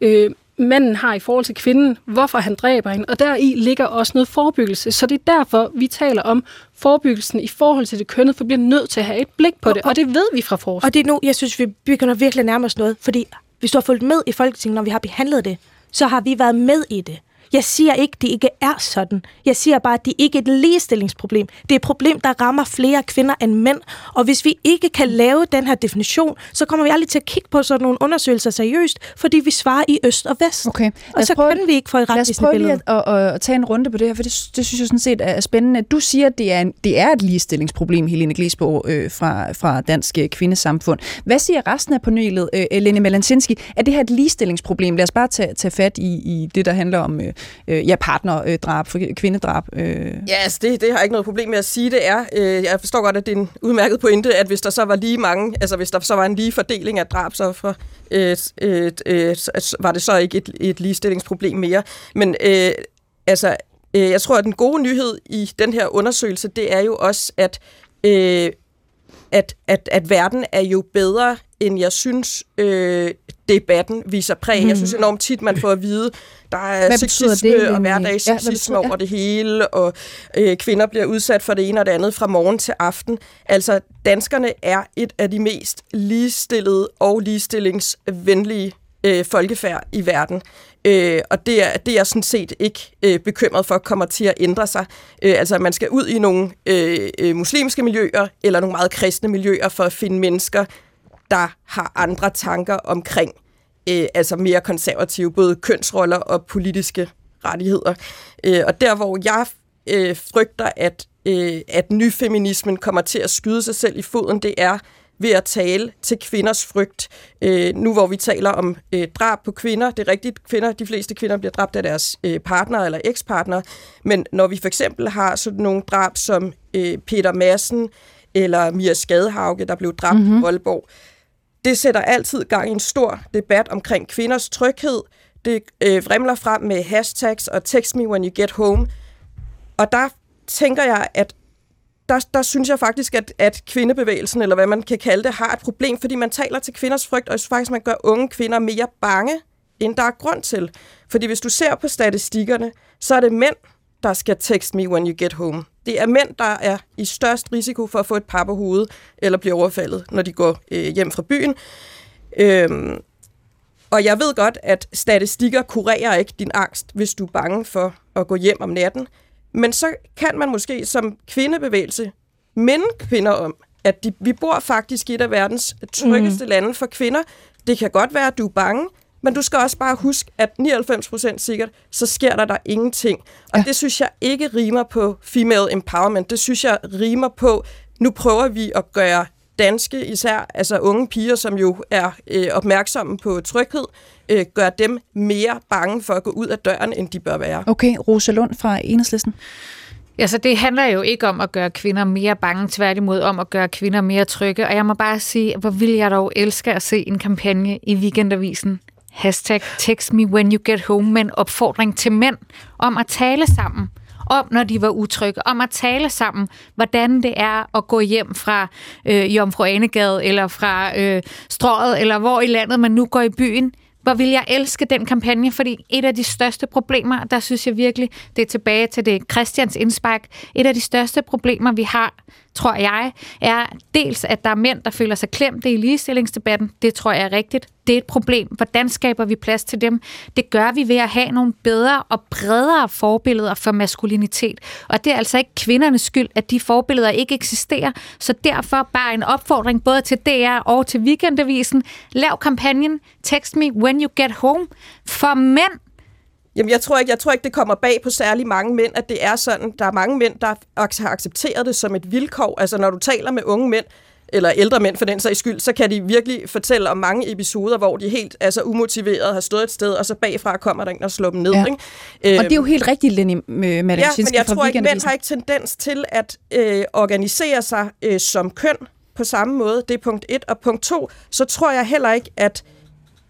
E: øh, manden har i forhold til kvinden, hvorfor han dræber hende, og deri ligger også noget forebyggelse. Så det er derfor, vi taler om forebyggelsen i forhold til det kønnet, for vi bliver nødt til at have et blik på det, og det ved vi fra forskning.
A: Og det er nu, jeg synes, vi begynder virkelig at nærme os noget, fordi hvis du har fulgt med i Folketinget, når vi har behandlet det, så har vi været med i det. Jeg siger ikke, det ikke er sådan. Jeg siger bare, at det ikke er et ligestillingsproblem. Det er et problem, der rammer flere kvinder end mænd. Og hvis vi ikke kan lave den her definition, så kommer vi aldrig til at kigge på sådan nogle undersøgelser seriøst, fordi vi svarer i øst og vest.
C: Okay.
A: Og så
C: prøve-
A: kan vi ikke få et
C: Lad os
A: retvisende
C: prøve
A: billede.
C: lige at, at, at, tage en runde på det her, for det, det synes jeg sådan set er spændende. Du siger, at det er, en, det er et ligestillingsproblem, Helene Glesborg øh, fra, fra Dansk øh, Kvindesamfund. Hvad siger resten af panelet, øh, Lene Melansinski? Er det her et ligestillingsproblem? Lad os bare tage, tage fat i, i det, der handler om øh, øh, ja, partnerdrab, øh, for kvindedrab. Øh.
G: Ja, altså det, det har jeg ikke noget problem med at sige, det er. Øh, jeg forstår godt, at det er en udmærket pointe, at hvis der så var lige mange, altså hvis der så var en lige fordeling af drabsoffer, øh, øh, øh, var det så ikke et, et ligestillingsproblem mere. Men øh, altså, øh, jeg tror, at den gode nyhed i den her undersøgelse, det er jo også, at øh, at, at, at verden er jo bedre, end jeg synes, øh, debatten viser præg. Mm. Jeg synes enormt tit, man får at vide, der er hvad sexisme det, og hverdags ja, over det hele, og øh, kvinder bliver udsat for det ene og det andet fra morgen til aften. Altså, danskerne er et af de mest ligestillede og ligestillingsvenlige øh, folkefærd i verden. Øh, og det er, det er jeg sådan set ikke øh, bekymret for kommer til at ændre sig. Øh, altså, man skal ud i nogle øh, øh, muslimske miljøer eller nogle meget kristne miljøer for at finde mennesker, der har andre tanker omkring øh, altså mere konservative, både kønsroller og politiske rettigheder. Øh, og der, hvor jeg øh, frygter, at, øh, at nyfeminismen kommer til at skyde sig selv i foden, det er ved at tale til kvinders frygt. Øh, nu hvor vi taler om øh, drab på kvinder, det er rigtigt, kvinder, de fleste kvinder bliver dræbt af deres øh, partner eller ekspartner, men når vi for eksempel har sådan nogle drab som øh, Peter Madsen eller Mia Skadehauge, der blev dræbt mm-hmm. i Aalborg, det sætter altid gang i en stor debat omkring kvinders tryghed. Det øh, vrimler frem med hashtags og text me when you get home. Og der tænker jeg, at der, der synes jeg faktisk, at, at kvindebevægelsen, eller hvad man kan kalde det, har et problem, fordi man taler til kvinders frygt, og jeg synes faktisk, man gør unge kvinder mere bange, end der er grund til. Fordi hvis du ser på statistikkerne, så er det mænd, der skal text me when you get home. Det er mænd, der er i størst risiko for at få et par på hovedet, eller blive overfaldet, når de går øh, hjem fra byen. Øhm, og jeg ved godt, at statistikker kurerer ikke din angst, hvis du er bange for at gå hjem om natten. Men så kan man måske som kvindebevægelse minde kvinder om, at de, vi bor faktisk i et af verdens tryggeste mm. lande for kvinder. Det kan godt være, at du er bange, men du skal også bare huske, at 99% sikkert, så sker der der ingenting. Og ja. det synes jeg ikke rimer på female empowerment. Det synes jeg rimer på, nu prøver vi at gøre danske, især altså unge piger, som jo er øh, opmærksomme på tryghed, øh, gør dem mere bange for at gå ud af døren, end de bør være.
C: Okay, Rosa Lund fra Enhedslisten.
F: Ja, så det handler jo ikke om at gøre kvinder mere bange, tværtimod om at gøre kvinder mere trygge. Og jeg må bare sige, hvor vil jeg dog elske at se en kampagne i Weekendavisen, hashtag text me when you get home, med en opfordring til mænd om at tale sammen. Om, når de var utrygge, om at tale sammen, hvordan det er at gå hjem fra øh, Jomfru Anegade, eller fra øh, Strået, eller hvor i landet man nu går i byen. Hvor vil jeg elske den kampagne, fordi et af de største problemer, der synes jeg virkelig, det er tilbage til det Christians indspark, et af de største problemer, vi har tror jeg, er dels, at der er mænd, der føler sig klemte i ligestillingsdebatten. Det tror jeg er rigtigt. Det er et problem. Hvordan skaber vi plads til dem? Det gør vi ved at have nogle bedre og bredere forbilleder for maskulinitet. Og det er altså ikke kvindernes skyld, at de forbilleder ikke eksisterer. Så derfor bare en opfordring både til DR og til Weekendavisen. Lav kampagnen Text Me When You Get Home for mænd,
G: Jamen, jeg tror, ikke, jeg tror ikke, det kommer bag på særlig mange mænd, at det er sådan. Der er mange mænd, der har accepteret det som et vilkår. Altså, når du taler med unge mænd, eller ældre mænd for den sags skyld, så kan de virkelig fortælle om mange episoder, hvor de helt altså, umotiveret har stået et sted, og så bagfra kommer der en og slår dem ned. Ja.
C: Ikke? Og det er jo øhm, helt rigtigt, Lenny Madanchinski
G: Ja, men jeg tror ikke, mænd har ikke tendens til at øh, organisere sig øh, som køn på samme måde. Det er punkt et. Og punkt to, så tror jeg heller ikke, at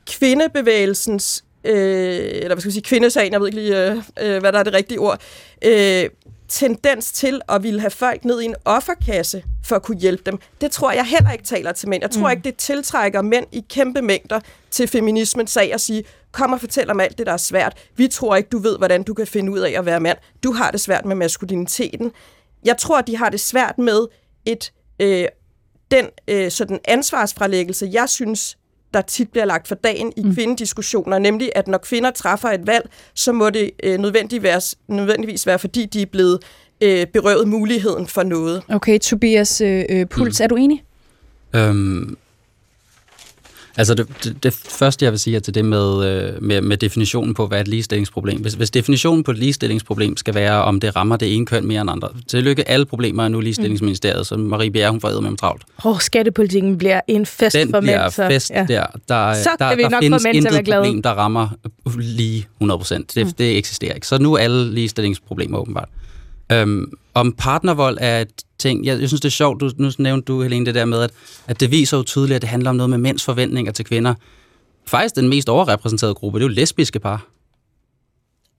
G: kvindebevægelsens øh, eller hvad skal vi sige, kvindesagen, jeg ved ikke lige, øh, øh, hvad der er det rigtige ord, øh, tendens til at ville have folk ned i en offerkasse for at kunne hjælpe dem. Det tror jeg heller ikke taler til mænd. Jeg tror mm. ikke, det tiltrækker mænd i kæmpe mængder til feminismens sag at sige, kom og fortæl om alt det, der er svært. Vi tror ikke, du ved, hvordan du kan finde ud af at være mand. Du har det svært med maskuliniteten. Jeg tror, de har det svært med et øh, den øh, sådan ansvarsfralæggelse, jeg synes, der tit bliver lagt for dagen i mm. kvindediskussioner, nemlig at når kvinder træffer et valg, så må det øh, nødvendigvis, være, nødvendigvis være, fordi de er blevet øh, berøvet muligheden for noget.
C: Okay, Tobias øh, øh Puls, mm. er du enig?
D: Øhm, Altså det, det, det første, jeg vil sige, er til det med, øh, med, med definitionen på, hvad er et ligestillingsproblem. Hvis, hvis definitionen på et ligestillingsproblem skal være, om det rammer det ene køn mere end andre. Tillykke, alle problemer er nu ligestillingsministeriet, mm. så Marie Bjerre, hun får med travlt.
A: Åh, oh, skattepolitikken bliver en fest
D: Den
A: for
D: mænd. Den bliver fest ja. der. Der,
A: så
D: der, der
A: nok
D: findes intet problem, der rammer lige 100 procent. Det, mm. det eksisterer ikke. Så nu er alle ligestillingsproblemer åbenbart. Øhm, om partnervold er et ting, jeg, jeg synes det er sjovt, du, nu nævnte du Helene det der med, at, at det viser jo tydeligt, at det handler om noget med mænds forventninger til kvinder faktisk den mest overrepræsenterede gruppe, det er jo lesbiske par.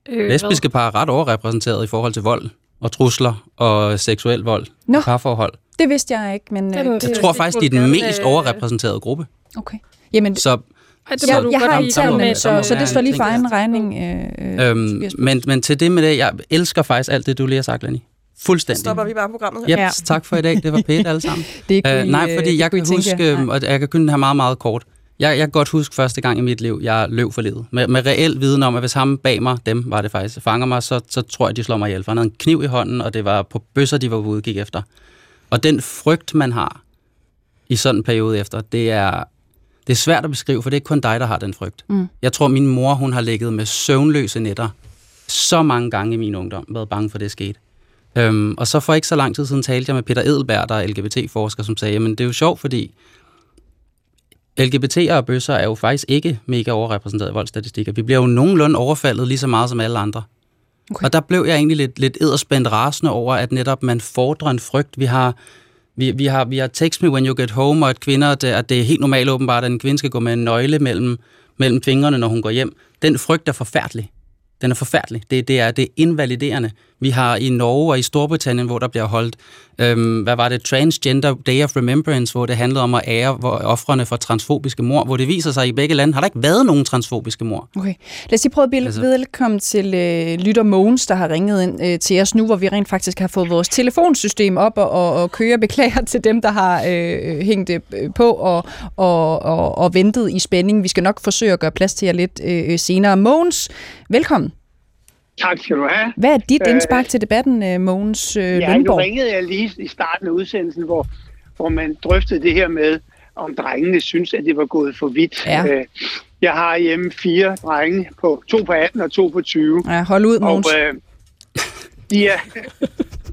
D: Øh, lesbiske par er ret overrepræsenteret i forhold til vold og trusler og seksuel vold Nå, parforhold.
C: det vidste jeg ikke, men...
D: Øh, det, jeg tror faktisk, de er den mest overrepræsenterede gruppe.
C: Okay.
D: Jamen, så
E: det
C: jeg,
E: må du
C: jeg
E: godt
C: har ikke
E: med.
C: så, så det står lige for egen regning. Øh, øh,
D: Øhm, men, men til det med det, jeg elsker faktisk alt det, du lige har sagt, Lenny. Fuldstændig.
G: Stopper vi bare programmet her.
D: Yep,
C: Ja.
D: tak for i dag. Det var pænt alle sammen.
C: det kunne
D: Øh,
C: I,
D: nej,
C: øh,
D: fordi
C: det
D: jeg
C: kunne I
D: kan
C: tænke
D: huske,
C: jer.
D: øhm, og jeg kan kun have meget, meget kort. Jeg, jeg kan godt huske første gang i mit liv, jeg løb for livet. Med, med reel viden om, at hvis ham bag mig, dem var det faktisk, fanger mig, så, så tror jeg, de slår mig ihjel. For han havde en kniv i hånden, og det var på bøsser, de var ude og gik efter. Og den frygt, man har i sådan en periode efter, det er, det er svært at beskrive, for det er kun dig, der har den frygt.
C: Mm.
D: Jeg tror, min mor, hun har ligget med søvnløse nætter så mange gange i min ungdom, været bange for, det skete. Øhm, og så for ikke så lang tid siden talte jeg med Peter Edelberg, der er LGBT-forsker, som sagde, men det er jo sjovt, fordi LGBT'er og bøsser er jo faktisk ikke mega overrepræsenteret i voldsstatistikker. Vi bliver jo nogenlunde overfaldet lige så meget som alle andre.
C: Okay.
D: Og der blev jeg egentlig lidt, lidt edderspændt rasende over, at netop man fordrer en frygt. Vi har, vi, vi har, vi har Text Me When You Get Home, og at kvinder, det, at det er helt normalt åbenbart, at en kvinde skal gå med en nøgle mellem, mellem fingrene, når hun går hjem. Den frygt er forfærdelig. Den er forfærdelig. Det, det, er, det er invaliderende. Vi har i Norge og i Storbritannien, hvor der bliver holdt, øhm, hvad var det, Transgender Day of Remembrance, hvor det handlede om at ære offrene for transfobiske mor, hvor det viser sig, at i begge lande har der ikke været nogen transfobiske mor.
C: Okay. Lad os lige prøve at
D: Altså-
C: velkommen til øh, Lytter Mogens, der har ringet ind øh, til os nu, hvor vi rent faktisk har fået vores telefonsystem op og, og, og køre. Beklager til dem, der har øh, hængt øh, på og, og, og, og ventet i spænding. Vi skal nok forsøge at gøre plads til jer lidt øh, senere. Mogens, velkommen.
I: Tak skal du have.
C: Hvad er dit
I: Øh,
C: indspark til debatten, øh, Mogens øh,
I: Ja, nu
C: Lundborg?
I: ringede jeg lige i starten af udsendelsen, hvor, hvor man drøftede det her med, om drengene synes, at det var gået for vidt.
C: Ja.
I: Øh, Jeg har hjemme fire drenge, på to på 18 og to på 20.
C: Ja, hold ud,
I: Og
C: Mogens.
I: øh, de, er,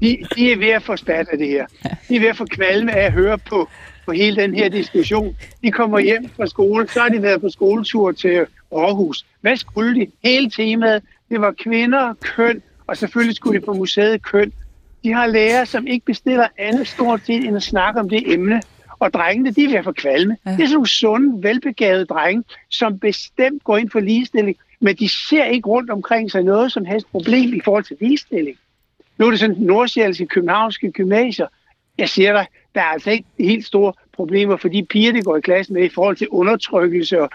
I: de, de er ved at få spat af det her. De er ved at få kvalme af at høre på, på hele den her diskussion. De kommer hjem fra skole, så har de været på skoletur til Aarhus. Hvad skulle de? Hele temaet, det var kvinder, køn, og selvfølgelig skulle de på museet køn. De har lærere, som ikke bestiller andet stort set end at snakke om det emne. Og drengene, de er ved at få kvalme.
C: Ja.
I: Det er sådan nogle sunde, velbegavede drenge, som bestemt går ind for ligestilling, men de ser ikke rundt omkring sig noget som helst problem i forhold til ligestilling. Nu er det sådan nordsjælske københavnske gymnasier. Jeg siger dig, der er altså ikke helt store problemer for de piger, der går i klasse med i forhold til undertrykkelse og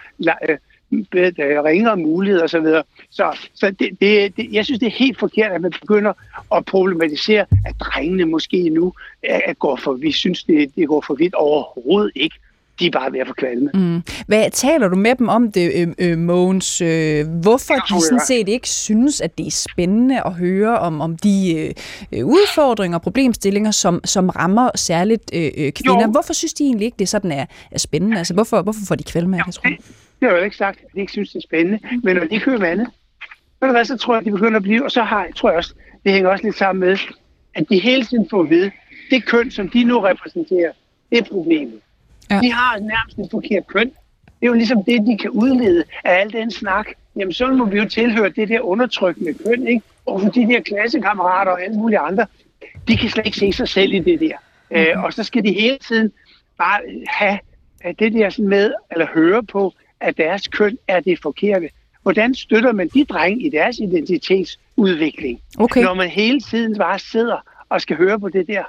I: øh, ringere muligheder osv. Så, så, så det, det, det, jeg synes, det er helt forkert, at man begynder at problematisere, at drengene måske nu er, er går for, vi synes, det, det går for vidt overhovedet ikke. De er bare ved at få kvalme.
C: Mm. Hvad taler du med dem om det, øh, øh, Mogens? Øh, hvorfor
I: tror,
C: de sådan set ikke synes, at det er spændende at høre om, om de øh, udfordringer og problemstillinger, som, som rammer særligt øh, kvinder?
I: Jo.
C: Hvorfor synes de egentlig ikke, det sådan er, er spændende? Altså, hvorfor, hvorfor får de kvalme af du?
I: Det, det har jeg jo ikke sagt, at de ikke synes, det er spændende. Men når de kører med andet, ved du hvad, så tror jeg, at de begynder at blive, og så har, tror jeg også, det hænger også lidt sammen med, at de hele tiden får at vide, det køn, som de nu repræsenterer, det er problemet.
C: Ja.
I: De har nærmest et forkert køn. Det er jo ligesom det, de kan udlede af al den snak. Jamen, så må vi jo tilhøre det der undertrykkende køn, ikke? Og for de der klassekammerater og alle mulige andre, de kan slet ikke se sig selv i det der. Mm-hmm. Øh, og så skal de hele tiden bare have det der sådan med, eller høre på, at deres køn er det forkerte. Hvordan støtter man de drenge i deres identitetsudvikling,
C: Okay.
I: når man hele tiden bare sidder og skal høre på det der?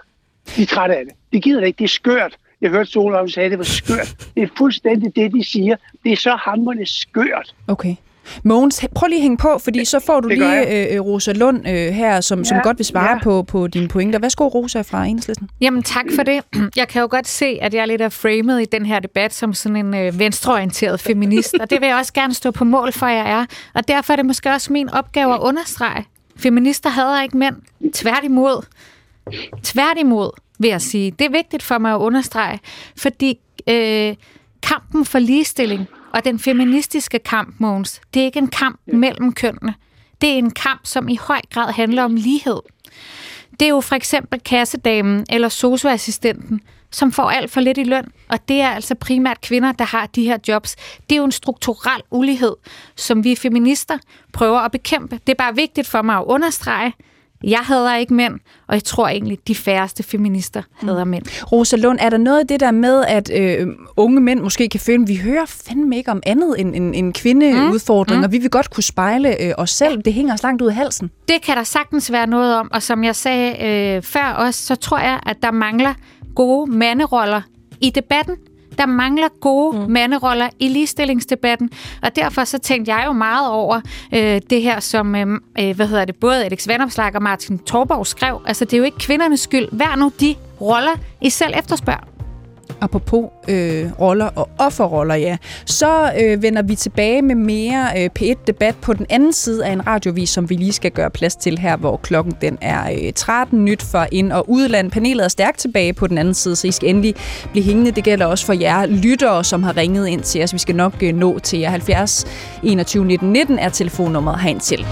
I: De er trætte af det. De gider det ikke. Det er skørt. Jeg hørte Solvej sige, at det var skørt. Det er fuldstændig det, de siger. Det er så hammerende skørt.
C: Okay. Mogens, prøv lige at hænge på, fordi så får du lige øh, Rosa Lund øh, her, som, som
I: Ja,
C: godt vil svare
I: ja.
C: på, på dine pointer. Værsgo, Rosa fra Enhedslisten.
F: Jamen tak for det. Jeg kan jo godt se, at jeg lidt er framet i den her debat som sådan en øh, venstreorienteret feminist, og det vil jeg også gerne stå på mål for, at jeg er. Og derfor er det måske også min opgave at understrege. Feminister hader ikke mænd. Tværtimod. Tværtimod, vil jeg sige. Det er vigtigt for mig at understrege, fordi øh, kampen for ligestilling og den feministiske kamp, Mogens, det er ikke en kamp mellem kønnene. Det er en kamp, som i høj grad handler om lighed. Det er jo for eksempel kassedamen eller socioassistenten, som får alt for lidt i løn, og det er altså primært kvinder, der har de her jobs. Det er jo en strukturel ulighed, som vi feminister prøver at bekæmpe. Det er bare vigtigt for mig at understrege, jeg hader ikke mænd, og jeg tror egentlig, de færreste feminister hader mænd.
C: Rosa Lund, er der noget af det der med, at øh, unge mænd måske kan føle, at vi hører fandme ikke om andet end, end, end kvindeudfordringer, mm. vi vil godt kunne spejle øh, os selv, det hænger os langt ud af halsen?
F: Det kan der sagtens være noget om, og som jeg sagde øh, før også, så tror jeg, at der mangler gode manderoller i debatten. Der mangler gode mm. manderoller i ligestillingsdebatten, og derfor så tænkte jeg jo meget over øh, det her, som øh, øh hvad hedder det, både Alex Vandomslag og Martin Torborg skrev. Altså, det er jo ikke kvindernes skyld. Vær nu de roller, I selv efterspørger
C: apropos øh, roller og offerroller, ja, så øh, vender vi tilbage med mere øh, P1-debat på den anden side af en radiovis, som vi lige skal gøre plads til her, hvor klokken den er øh, 13 nyt for ind- og udland. Panelet er stærkt tilbage på den anden side, så I skal endelig blive hængende. Det gælder også for jer lyttere, som har ringet ind til os. Vi skal nok øh, nå til jer 70 21 19 19 er telefonnummeret herind til.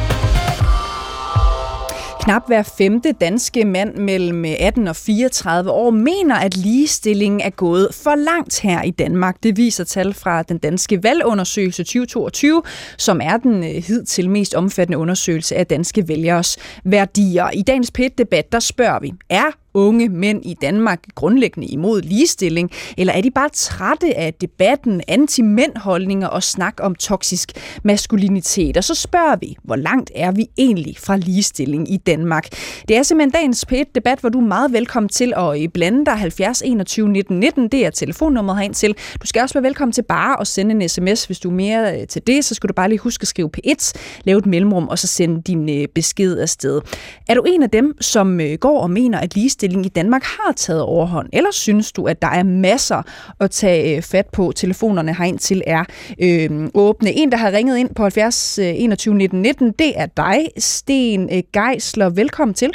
C: Knap hver femte danske mand mellem øh, 18 og 34 år mener, at ligestillingen er gået for langt her i Danmark. Det viser tal fra den danske valgundersøgelse 2022, som er den øh, hidtil mest omfattende undersøgelse af danske vælgeres værdier. I dagens PET-debat, der spørger vi, er unge mænd i Danmark grundlæggende imod ligestilling, eller er de bare trætte af debatten, anti-mænd-holdninger og snak om toksisk maskulinitet? Og så spørger vi, hvor langt er vi egentlig fra ligestilling i Danmark? Det er simpelthen dagens p debat hvor du er meget velkommen til at øh, blande dig 70 21 19 19. Det er telefonnummeret herind til. Du skal også være velkommen til bare at sende en sms. Hvis du er mere øh, til det, så skal du bare lige huske at skrive P1, lave et mellemrum og så sende din øh, besked afsted. Er du en af dem, som går og mener, at ligestilling ligestilling i Danmark har taget overhånd? Eller synes du, at der er masser at tage øh, fat på? Telefonerne herind til er øh, åbne. En, der har ringet ind på 70 21 19 19, det er dig, Sten øh, Geisler. Velkommen til.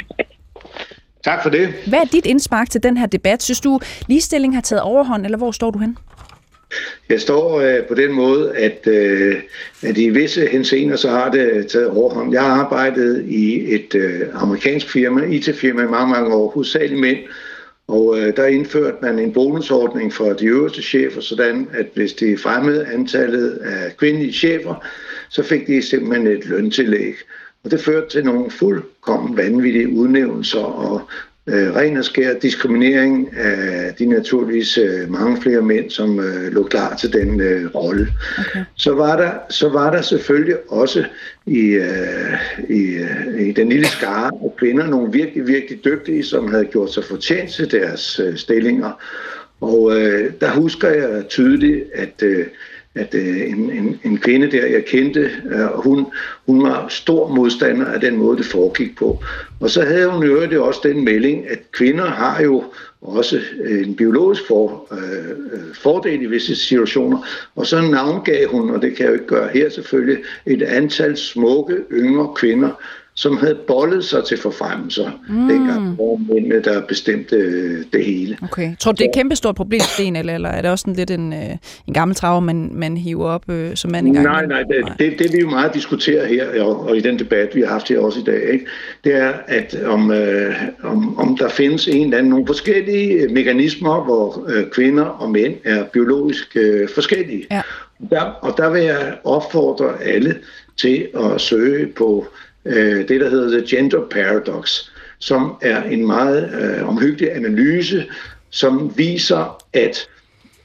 J: Tak for det.
C: Hvad er dit indspark til den her debat? Synes du, ligestilling har taget overhånd, eller hvor står du hen?
J: Jeg står øh, på den måde, at, øh, at i visse henseender så har det taget overhånd. Jeg har arbejdet i et øh, amerikansk firma, IT-firma i mange, mange år, hovedsageligt mænd, og øh, der indførte man en bonusordning for de øverste chefer, sådan at hvis de fremmede antallet af kvindelige chefer, så fik de simpelthen et løntillæg. Og det førte til nogle fuldkommen vanvittige udnævnelser og øh, ren og skær diskriminering af de naturligvis øh, mange flere mænd, som øh, lå klar til den øh, rolle. Okay. Så, var der, så var der selvfølgelig også i, øh, i, øh, i den lille skare af kvinder nogle virkelig, virkelig dygtige, som havde gjort sig fortjent til deres øh, stillinger. Og øh, der husker jeg tydeligt, at øh, at øh, en, en, en kvinde der, jeg kendte, øh, hun, hun var stor modstander af den måde, det foregik på. Og så havde hun jo det også den melding, at kvinder har jo også øh, en biologisk for, øh, øh, fordel i visse situationer. Og så navngav hun, og det kan jeg jo ikke gøre her selvfølgelig, et antal smukke yngre kvinder, som havde bollet sig til forfremmelser mm. dengang, hvor mændene der bestemte øh, det hele.
C: Okay. Tror du, det er et kæmpe stort problem, Sten, eller, eller er det også sådan lidt en, øh, en gammel trav, man, man hiver op øh, som mand i gang?
J: Nej, nej, det, det, det vi jo meget diskuterer her, og, og i den debat, vi har haft her også i dag, ikke, det er, at om, øh, om, om der findes en eller anden, nogle forskellige mekanismer, hvor øh, kvinder og mænd er biologisk øh, forskellige. Ja. Der, og der vil jeg opfordre alle til at søge på øh, det, der hedder The Gender Paradox, som er en meget øh, omhyggelig analyse, som viser, at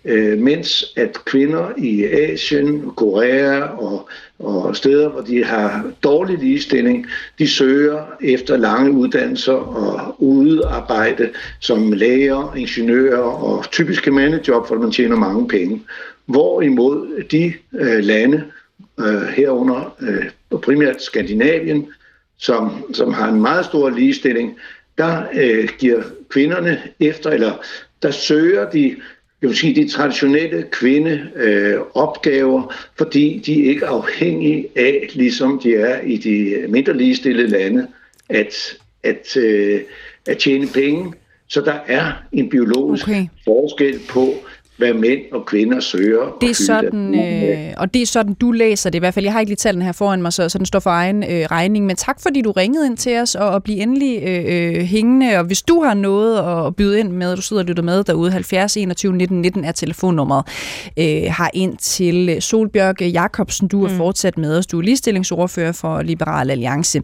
J: øh, mens at kvinder i Asien, Korea og, og steder, hvor de har dårlig ligestilling, de søger efter lange uddannelser og udarbejde som læger, ingeniører og typiske mandejob, hvor man tjener mange penge. Hvorimod de øh, lande, øh, herunder øh, primært Skandinavien, som, som har en meget stor ligestilling, der øh, giver kvinderne efter, eller der søger de jeg vil sige, de traditionelle kvindeopgaver, øh, fordi de ikke er afhængige af, ligesom de er i de mindre ligestillede lande, at, at, øh, at tjene penge. Så der er en biologisk okay. forskel på, hvad mænd og kvinder søger.
C: Det er sådan, øh, og det er sådan, du læser det i hvert fald. Jeg har ikke lige tallene her foran mig, så, så den står for egen øh, regning. Men tak, fordi du ringede ind til os, og, og blive endelig øh, øh hængende. Og hvis du har noget at byde ind med, du sidder og lytter med derude, 70 21 19 19 er telefonnummeret, øh, har ind til Solbjørg Jakobsen. Du er mm. fortsat med os. Du er ligestillingsordfører for Liberal Alliance.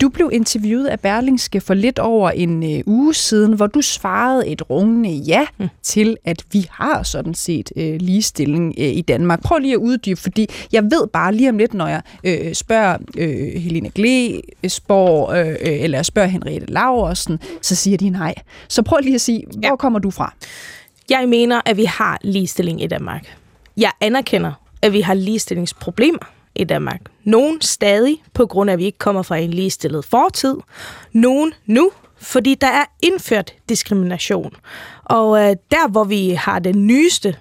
C: Du blev interviewet af Berlingske for lidt over en øh, uge siden, hvor du svarede et rungende ja mm. til, at vi har sådan set øh, ligestilling øh, i Danmark. Prøv lige at uddybe, fordi jeg ved bare lige om lidt, når jeg øh, spørger øh, Helena Glesborg, øh, eller spørger Henriette Laversen, så siger de nej. Så prøv lige at sige, hvor ja. kommer du fra?
A: Jeg mener, at vi har ligestilling i Danmark. Jeg anerkender, at vi har ligestillingsproblemer i Danmark. Nogen stadig, på grund af, at vi ikke kommer fra en ligestillet fortid. Nogen nu, fordi der er indført diskrimination. Og øh, der, hvor vi har den nyeste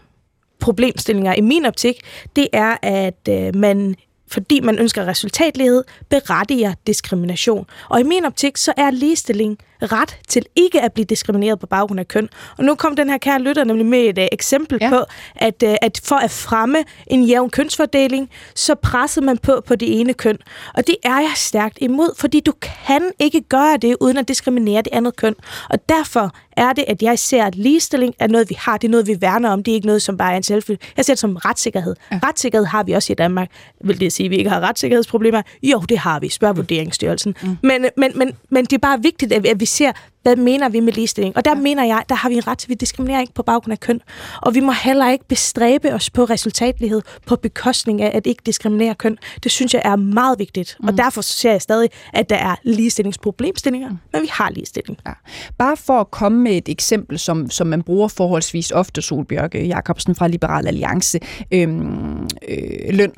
A: problemstillinger i min optik, det er, at øh, man fordi man ønsker resultatlighed, berettiger diskrimination. Og i min optik, så er ligestilling ret til ikke at blive diskrimineret på baggrund af køn. Og nu kom den her kære lytter nemlig med et uh, eksempel ja. på, at, uh, at for at fremme en jævn kønsfordeling, så pressede man på på det ene køn. Og det er jeg stærkt imod, fordi du kan ikke gøre det, uden at diskriminere det andet køn. Og derfor er det, at jeg ser, at ligestilling er noget, vi har. Det er noget, vi værner om. Det er ikke noget, som bare er en selvfølge. Jeg ser det som retssikkerhed. Ja. Retssikkerhed har vi også i Danmark. Vil det sige, at vi ikke har retssikkerhedsproblemer? Jo, det har vi. Spørg Vurderingsstyrelsen. Mm. Men, men, men, men det er bare vigtigt, at vi, at vi ser, hvad mener vi med ligestilling? Og der ja. mener jeg, der har vi en ret til, vi diskriminerer ikke på baggrund af køn. Og vi må heller ikke bestræbe os på resultatlighed på bekostning af at ikke diskriminere køn. Det synes jeg er meget vigtigt. Mm. Og derfor ser jeg stadig, at der er ligestillingsproblemstillinger, mm. men vi har ligestilling. Ja.
C: Bare for at komme med et eksempel, som, som man bruger forholdsvis ofte, Solbjørg Jacobsen fra Liberal Alliance. Øhm, øh, løn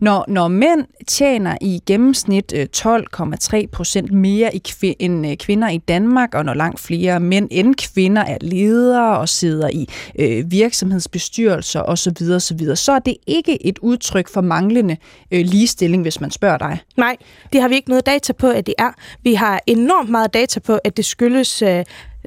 C: når, når mænd tjener i gennemsnit øh, 12,3 procent mere i kv- end øh, kvinder i Danmark, og når langt flere mænd end kvinder er ledere og sidder i øh, virksomhedsbestyrelser osv., osv., så er det ikke et udtryk for manglende øh, ligestilling, hvis man spørger dig.
A: Nej, det har vi ikke noget data på, at det er. Vi har enormt meget data på, at det skyldes... Øh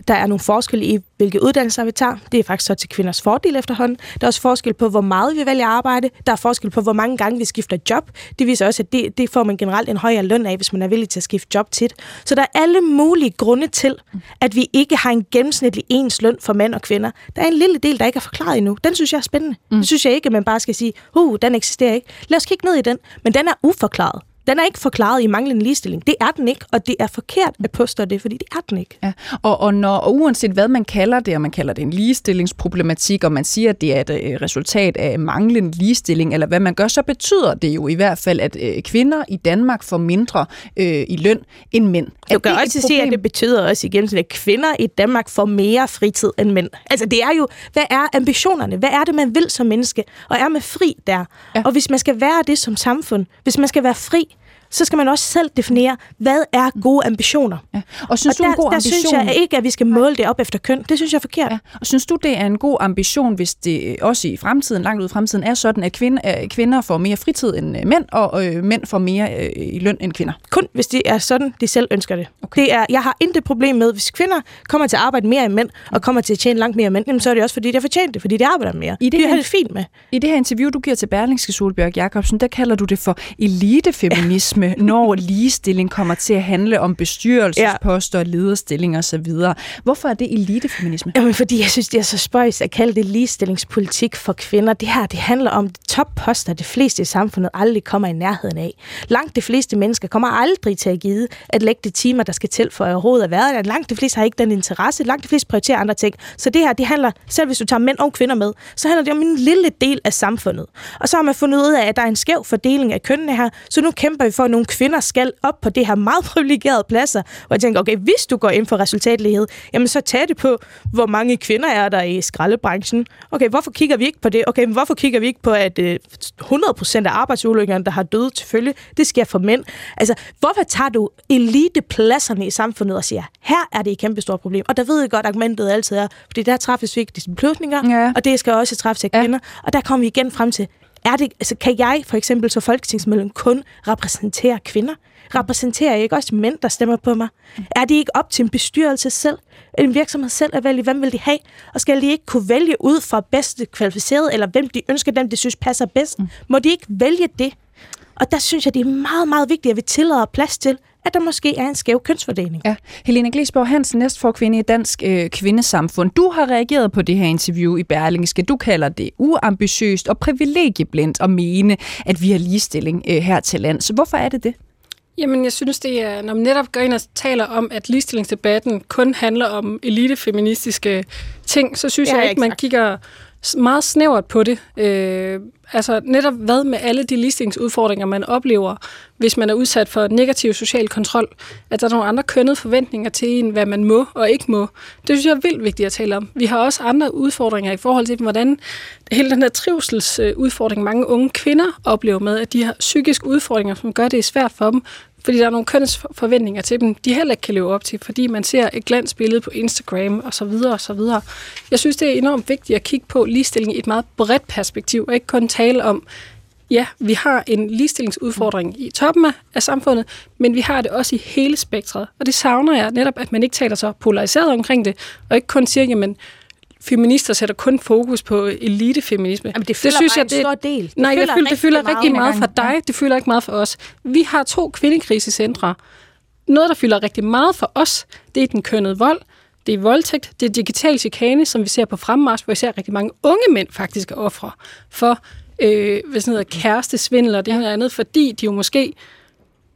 A: der er nogle forskelle i, hvilke uddannelser vi tager. Det er faktisk så til kvinders fordel efterhånden. Der er også forskel på, hvor meget vi vælger at arbejde. Der er forskel på, hvor mange gange vi skifter job. Det viser også, at det, det får man generelt en højere løn af, hvis man er villig til at skifte job tit. Så der er alle mulige grunde til, at vi ikke har en gennemsnitlig ens løn for mænd og kvinder. Der er en lille del, der ikke er forklaret endnu. Den synes jeg er spændende. Mm. Det synes jeg ikke, at man bare skal sige, uh, den eksisterer ikke. Lad os kigge ned i den. Men den er uforklaret. Den er ikke forklaret i manglende ligestilling. Det er den ikke, og det er forkert at påstå det, fordi det er den ikke.
C: Ja. Og, og, når, og uanset hvad man kalder det, og man kalder det en ligestillingsproblematik, og man siger, at det er et øh, resultat af manglende ligestilling, eller hvad man gør, så betyder det jo i hvert fald, at øh, kvinder i Danmark får mindre øh, i løn end mænd.
A: Du kan også sige, at det betyder også i gennemsnit, at kvinder i Danmark får mere fritid end mænd. Altså det er jo, hvad er ambitionerne? Hvad er det, man vil som menneske? Og er man fri der? Ja. Og hvis man skal være det som samfund, hvis man skal være fri, så skal man også selv definere, hvad er gode ambitioner. Ja.
C: Og synes
A: og
C: du
A: der,
C: en god
A: der
C: ambition?
A: synes jeg ikke, at vi skal måle det op efter køn. Det synes jeg er forkert. Ja.
C: Og synes du, det er en god ambition, hvis det også i fremtiden, langt ud i fremtiden, er sådan, at kvinder, kvinder får mere fritid end øh, mænd, og øh, mænd får mere øh, i løn end kvinder?
A: Kun hvis det er sådan, de selv ønsker det. Okay. det er, jeg har intet problem med, hvis kvinder kommer til at arbejde mere end mænd, og kommer til at tjene langt mere end mænd, jamen, så er det også, fordi de har fortjent det, fordi de arbejder mere. I det, det er det fint med.
C: I det her interview, du giver til Berlingske Solbjørg Jacobsen, der kalder du det for elitefeminisme, ja. Når ligestilling kommer til at handle om bestyrelsesposter, ja. lederstillinger osv. Hvorfor er det elitefeminisme?
A: Jamen, fordi jeg synes, det er så spøjs at kalde det ligestillingspolitik for kvinder. Det her, det handler om topposter, de fleste i samfundet aldrig kommer i nærheden af. Langt de fleste mennesker kommer aldrig til at give at lægge de timer, der skal til for at overhovedet at være der. Langt de fleste har ikke den interesse. Langt de fleste prioriterer andre ting. Så det her, det handler, selv hvis du tager mænd og kvinder med, så handler det om en lille del af samfundet. Og så har man fundet ud af, at der er en skæv fordeling af kønnene her, så nu kæmper vi for, at nogle kvinder skal op på det her meget privilegerede pladser, hvor jeg tænker, okay, hvis du går ind for resultatlighed, jamen så tag det på, hvor mange kvinder er der i skraldebranchen. Okay, hvorfor kigger vi ikke på det? Okay, men hvorfor kigger vi ikke på, at 100% øh, af arbejdsulykkerne, der har døde til følge, det sker for mænd? Altså, hvorfor tager du elitepladserne i samfundet og siger, her er det et kæmpe stort problem? Og der ved jeg godt, at argumentet altid er, fordi der træffes vigtige beslutninger, ja. og det skal også træffes af kvinder. Ja. Og der kommer vi igen frem til, er det, altså, kan jeg for eksempel som folketingsmedlem kun repræsentere kvinder? Repræsenterer jeg ikke også mænd, der stemmer på mig? Er det ikke op til en bestyrelse selv, en virksomhed selv at vælge, hvem vil de have? Og skal de ikke kunne vælge ud fra bedste kvalificeret, eller hvem de ønsker, dem de synes passer bedst? Mm. Må de ikke vælge det? Og der synes jeg, det er meget, meget vigtigt, at vi tillader plads til, at der måske er en skæv kønsfordeling.
C: Ja. Helena Glesborg Hansen, næstforkvinde i Dansk øh, Kvindesamfund. Du har reageret på det her interview i Berlingske. Du kalder det uambitiøst og privilegieblindt at mene, at vi har ligestilling øh, her til land. Så hvorfor er det det?
E: Jamen, jeg synes, det er, når man netop går ind og taler om, at ligestillingsdebatten kun handler om elitefeministiske ting, så synes ja, jeg ikke, man kigger meget snævert på det. Øh, altså netop hvad med alle de listingsudfordringer, man oplever hvis man er udsat for negativ social kontrol, at der er nogle andre kønnede forventninger til en, hvad man må og ikke må. Det synes jeg er vildt vigtigt at tale om. Vi har også andre udfordringer i forhold til, hvordan hele den her trivselsudfordring, mange unge kvinder oplever med, at de har psykiske udfordringer, som gør det svært for dem, fordi der er nogle kønsforventninger til dem, de heller ikke kan leve op til, fordi man ser et glansbillede på Instagram og så videre og så videre. Jeg synes, det er enormt vigtigt at kigge på ligestilling i et meget bredt perspektiv, og ikke kun tale om, ja, vi har en ligestillingsudfordring i toppen af samfundet, men vi har det også i hele spektret. Og det savner jeg netop, at man ikke taler så polariseret omkring det, og ikke kun siger, jamen, feminister sætter kun fokus på elitefeminisme.
A: Jamen, det det synes jeg, det, en stor del. Det
E: nej, jeg føler, det fylder rigtig, rigtig meget for dig. Det fylder ikke meget for os. Vi har to kvindekrisecentre. Noget, der fylder rigtig meget for os, det er den kønnede vold, det er voldtægt, det er digital chikane, som vi ser på fremmars, hvor vi ser rigtig mange unge mænd faktisk er ofre for øh, hvad sådan hedder, kærestesvindel og det her andet, fordi de jo måske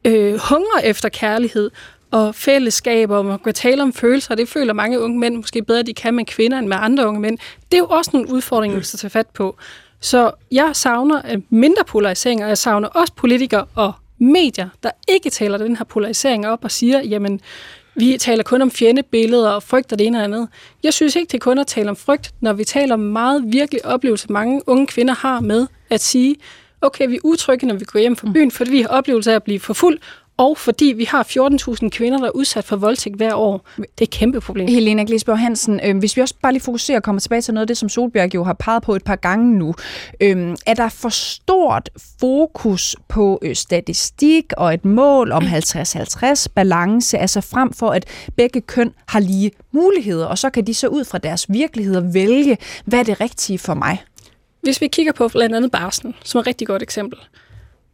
E: øh, hungrer efter kærlighed og fællesskaber, og man kan tale om følelser, det føler mange unge mænd måske bedre, de kan med kvinder end med andre unge mænd. Det er jo også nogle udfordringer, vi skal tage fat på. Så jeg savner mindre polarisering, og jeg savner også politikere og medier, der ikke taler den her polarisering op og siger, jamen, vi taler kun om fjendebilleder og frygt og det ene og andet. Jeg synes ikke, det er kun at tale om frygt, når vi taler om meget virkelig oplevelse, mange unge kvinder har med at sige, okay, vi er utrygge, når vi går hjem fra byen, fordi vi har oplevelse af at blive for fuld, og fordi vi har 14.000 kvinder, der er udsat for voldtægt hver år. Det er et kæmpe problem.
C: Helena Glisborg Hansen, øh, hvis vi også bare lige fokuserer og kommer tilbage til noget af det, som Solbjerg jo har peget på et par gange nu. Øh, er der for stort fokus på øh, statistik og et mål om 50-50 balance, altså frem for at begge køn har lige muligheder, og så kan de så ud fra deres virkeligheder vælge, hvad er det rigtige for mig?
E: Hvis vi kigger på blandt andet barsen, som er et rigtig godt eksempel,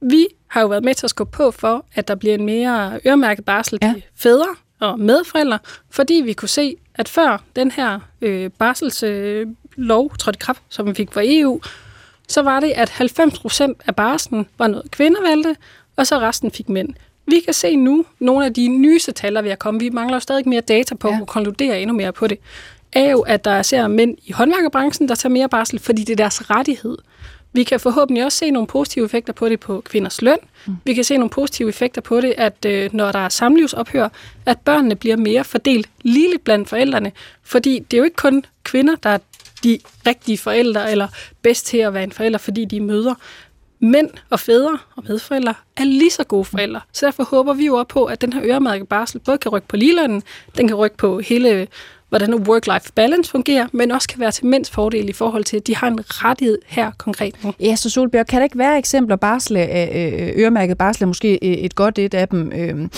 E: vi har jo været med til at skubbe på for, at der bliver en mere øremærket barsel ja. til fædre og medforældre, fordi vi kunne se, at før den her øh, barselslov øh, trådte i kraft, som vi fik fra EU, så var det, at 90 procent af barslen var noget kvinder valgte, og så resten fik mænd. Vi kan se nu, nogle af de nyeste taler, vi har kommet, vi mangler jo stadig mere data på ja. at konkludere endnu mere på det, er jo, at der ser mænd i håndværkerbranchen, der tager mere barsel, fordi det er deres rettighed. Vi kan forhåbentlig også se nogle positive effekter på det på kvinders løn. Mm. Vi kan se nogle positive effekter på det, at øh, når der er samlivsophør, at børnene bliver mere fordelt ligeligt blandt forældrene. Fordi det er jo ikke kun kvinder, der er de rigtige forældre, eller bedst til at være en forælder, fordi de er møder. Mænd og fædre og medforældre er lige så gode forældre. Så derfor håber vi jo op på, at den her øremærkede barsel både kan rykke på ligelønnen, den kan rykke på hele hvordan work-life balance fungerer, men også kan være til mænds fordel i forhold til, at de har en rettighed her konkret nu.
C: Ja, så Solbjerg, kan der ikke være eksempler, barsle, øh, øremærket barsel er måske et godt et af dem. Øh,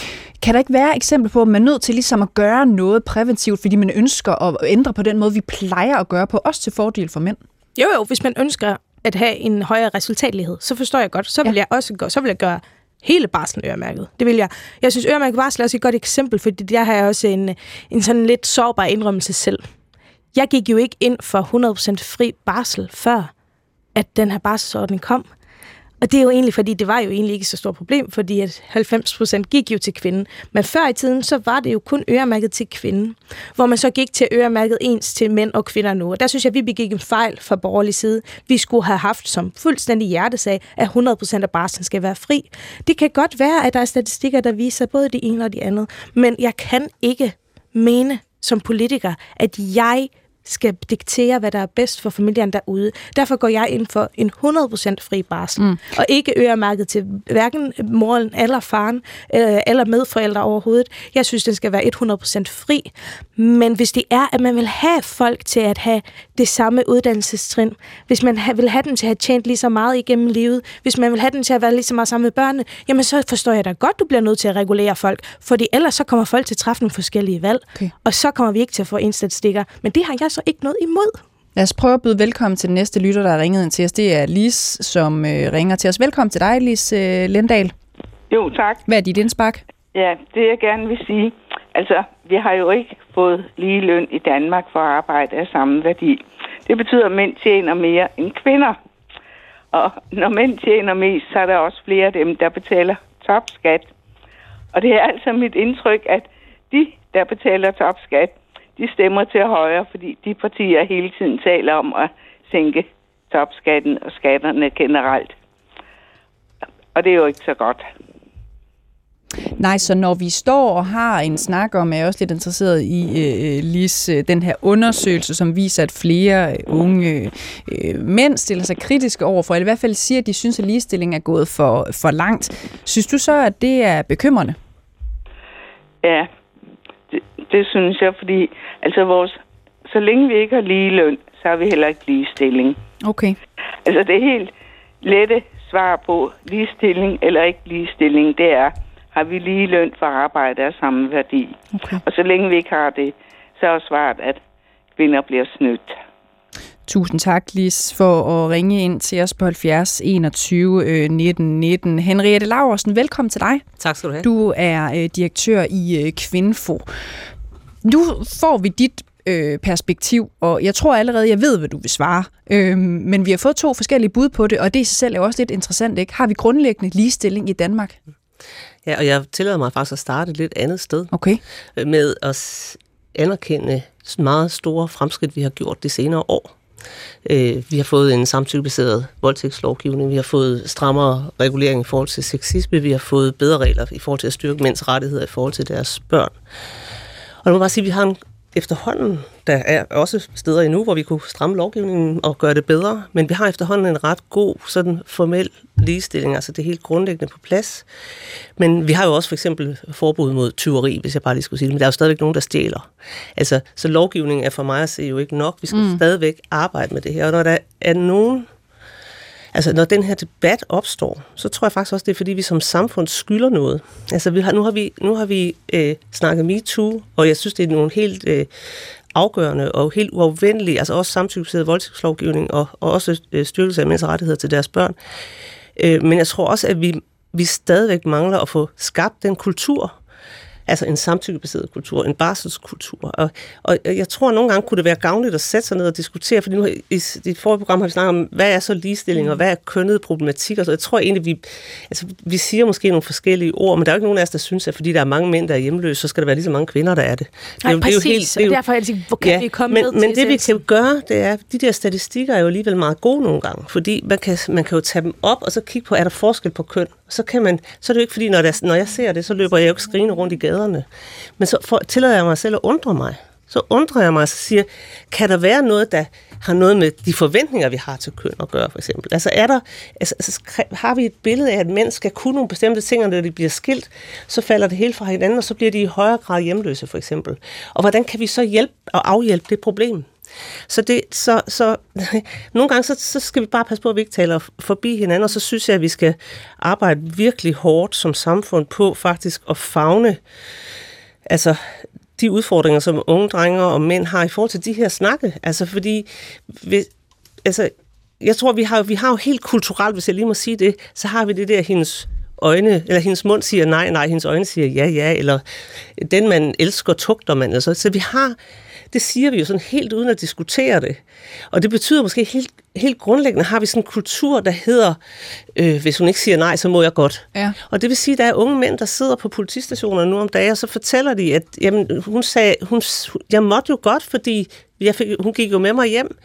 C: kan der ikke være eksempler på, at man er nødt til ligesom at gøre noget præventivt, fordi man ønsker at ændre på den måde, vi plejer at gøre på, også til fordel for mænd?
A: Jo, jo, hvis man ønsker at have en højere resultatlighed, så forstår jeg godt. Så vil ja. jeg også gå, så vil jeg gøre hele barslen øremærket. Det vil jeg. Jeg synes, øremærket barsel er også et godt eksempel, fordi der har jeg også en, en sådan lidt sårbar indrømmelse selv. Jeg gik jo ikke ind for 100% fri barsel, før at den her barselsordning kom. Og det er jo egentlig, fordi det var jo egentlig ikke så stort problem, fordi at 90% gik jo til kvinden. Men før i tiden, så var det jo kun øremærket til kvinden, hvor man så gik til øremærket ens til mænd og kvinder nu. Og der synes jeg, vi begik en fejl fra borgerlig side. Vi skulle have haft som fuldstændig hjertesag, at 100% af barsen skal være fri. Det kan godt være, at der er statistikker, der viser både det ene og det andet, men jeg kan ikke mene som politiker, at jeg skal diktere, hvad der er bedst for familien derude. Derfor går jeg ind for en 100% fri barsel, mm. og ikke øremærket til hverken moren eller faren, øh, eller medforældre overhovedet. Jeg synes, den skal være 100% fri. Men hvis det er, at man vil have folk til at have det samme uddannelsestrin, hvis man vil have dem til at have tjent lige så meget igennem livet, hvis man vil have dem til at være lige så meget sammen med børnene, jamen så forstår jeg da godt, du bliver nødt til at regulere folk, fordi ellers så kommer folk til at træffe nogle forskellige valg, okay. og så kommer vi ikke til at få statistikker. Men det har jeg så ikke noget imod.
C: Lad os prøve at byde velkommen til den næste lytter, der har ringet ind til os. Det er Lis, som øh, ringer til os. Velkommen til dig, Lis øh, Lendal.
K: Jo, tak.
C: Hvad er dit indspark?
K: Ja, det jeg gerne vil sige, altså, vi har jo ikke fået lige løn i Danmark for arbejde af samme værdi. Det betyder, at mænd tjener mere end kvinder. Og når mænd tjener mest, så er der også flere af dem, der betaler topskat. Og det er altså mit indtryk, at de, der betaler topskat, de stemmer til højre, fordi de partier hele tiden taler om at sænke topskatten og skatterne generelt. Og det er jo ikke så godt.
C: Nej, så når vi står og har en snak om, er jeg også lidt interesseret i, øh, Lis, øh, den her undersøgelse, som viser, at flere unge øh, mænd stiller sig kritiske over for, eller i hvert fald siger, at de synes, at ligestilling er gået for, for langt. Synes du så, at det er bekymrende?
K: Ja, det, det synes jeg, fordi altså vores, så længe vi ikke har lige løn, så har vi heller ikke ligestilling.
C: Okay.
K: Altså det helt lette svar på ligestilling eller ikke ligestilling, det er, har vi lige løn for arbejde af samme værdi.
C: Okay.
K: Og så længe vi ikke har det, så er svaret, at kvinder bliver snydt.
C: Tusind tak, Lis, for at ringe ind til os på 70 21 19 19. Henriette Laversen, velkommen til dig.
L: Tak skal du have.
C: Du er øh, direktør i øh, Kvinfo. Nu får vi dit øh, perspektiv, og jeg tror allerede, jeg ved, hvad du vil svare. Øh, men vi har fået to forskellige bud på det, og det i sig selv er også lidt interessant, ikke? Har vi grundlæggende ligestilling i Danmark?
L: Ja, og jeg tillader mig faktisk at starte et lidt andet sted.
C: Okay.
L: Med at anerkende meget store fremskridt, vi har gjort de senere år. Øh, vi har fået en samtykkebaseret voldtægtslovgivning, vi har fået strammere regulering i forhold til sexisme, vi har fået bedre regler i forhold til at styrke mænds rettigheder i forhold til deres børn. Og jeg må bare sige, at vi har en efterhånden, der er også steder endnu, hvor vi kunne stramme lovgivningen og gøre det bedre, men vi har efterhånden en ret god sådan formel ligestilling, altså det er helt grundlæggende på plads. Men vi har jo også for eksempel forbud mod tyveri, hvis jeg bare lige skulle sige det, men der er jo stadigvæk nogen, der stjæler. Altså, så lovgivningen er for mig at se jo ikke nok. Vi skal mm. stadigvæk arbejde med det her, og når der er nogen Altså, når den her debat opstår, så tror jeg faktisk også, det er, fordi vi som samfund skylder noget. Altså, vi har, nu har vi, nu har vi øh, snakket MeToo, og jeg synes, det er nogle helt øh, afgørende og helt uafvendelige, altså også samtykkebaseret voldtægtslovgivning og, og også øh, styrkelse af menneskerettigheder til deres børn. Øh, men jeg tror også, at vi, vi stadigvæk mangler at få skabt den kultur, altså en samtykkebaseret kultur, en barselskultur. Og, og jeg tror, at nogle gange kunne det være gavnligt at sætte sig ned og diskutere, fordi nu i, det forrige program har vi snakket om, hvad er så ligestilling, og hvad er kønnet problematik, så jeg tror egentlig, vi, altså, vi siger måske nogle forskellige ord, men der er jo ikke nogen af os, der synes, at fordi der er mange mænd, der er hjemløse, så skal der være lige så mange kvinder, der er det. det
A: Nej,
L: er
A: præcis,
L: det er jo helt, det er jo,
A: og derfor er det, hvor kan
L: ja,
A: vi komme
L: men,
A: ned
L: men
A: til
L: det vi kan gøre, det er, de der statistikker er jo alligevel meget gode nogle gange, fordi man kan, man kan jo tage dem op, og så kigge på, er der forskel på køn? Så, kan man, så er det jo ikke fordi, når, der, når jeg ser det, så løber jeg jo ikke skrigende rundt i gaderne. Men så for, tillader jeg mig selv at undre mig. Så undrer jeg mig og så siger, kan der være noget, der har noget med de forventninger, vi har til køn at gøre, for eksempel? Altså, er der, altså, altså har vi et billede af, at mænd skal kunne nogle bestemte ting, og når de bliver skilt, så falder det hele fra hinanden, og så bliver de i højere grad hjemløse, for eksempel. Og hvordan kan vi så hjælpe og afhjælpe det problem? Så, det, så, så nogle gange så, så skal vi bare passe på, at vi ikke taler forbi hinanden, og så synes jeg, at vi skal arbejde virkelig hårdt som samfund på faktisk at fagne altså de udfordringer, som unge drenge og mænd har i forhold til de her snakke. Altså fordi, vi, altså, jeg tror, vi har, vi har jo helt kulturelt, hvis jeg lige må sige det, så har vi det der, hendes øjne, eller hendes mund siger nej, nej, hendes øjne siger ja, ja, eller den man elsker, tugter man. Altså. Så vi har, det siger vi jo sådan helt uden at diskutere det. Og det betyder måske helt, helt grundlæggende, har vi sådan en kultur, der hedder, øh, hvis hun ikke siger nej, så må jeg godt.
C: Ja.
L: Og det vil sige, at der er unge mænd, der sidder på politistationer nu om dagen, og så fortæller de, at jamen, hun sagde, hun, jeg måtte jo godt, fordi jeg fik, hun gik jo med mig hjem.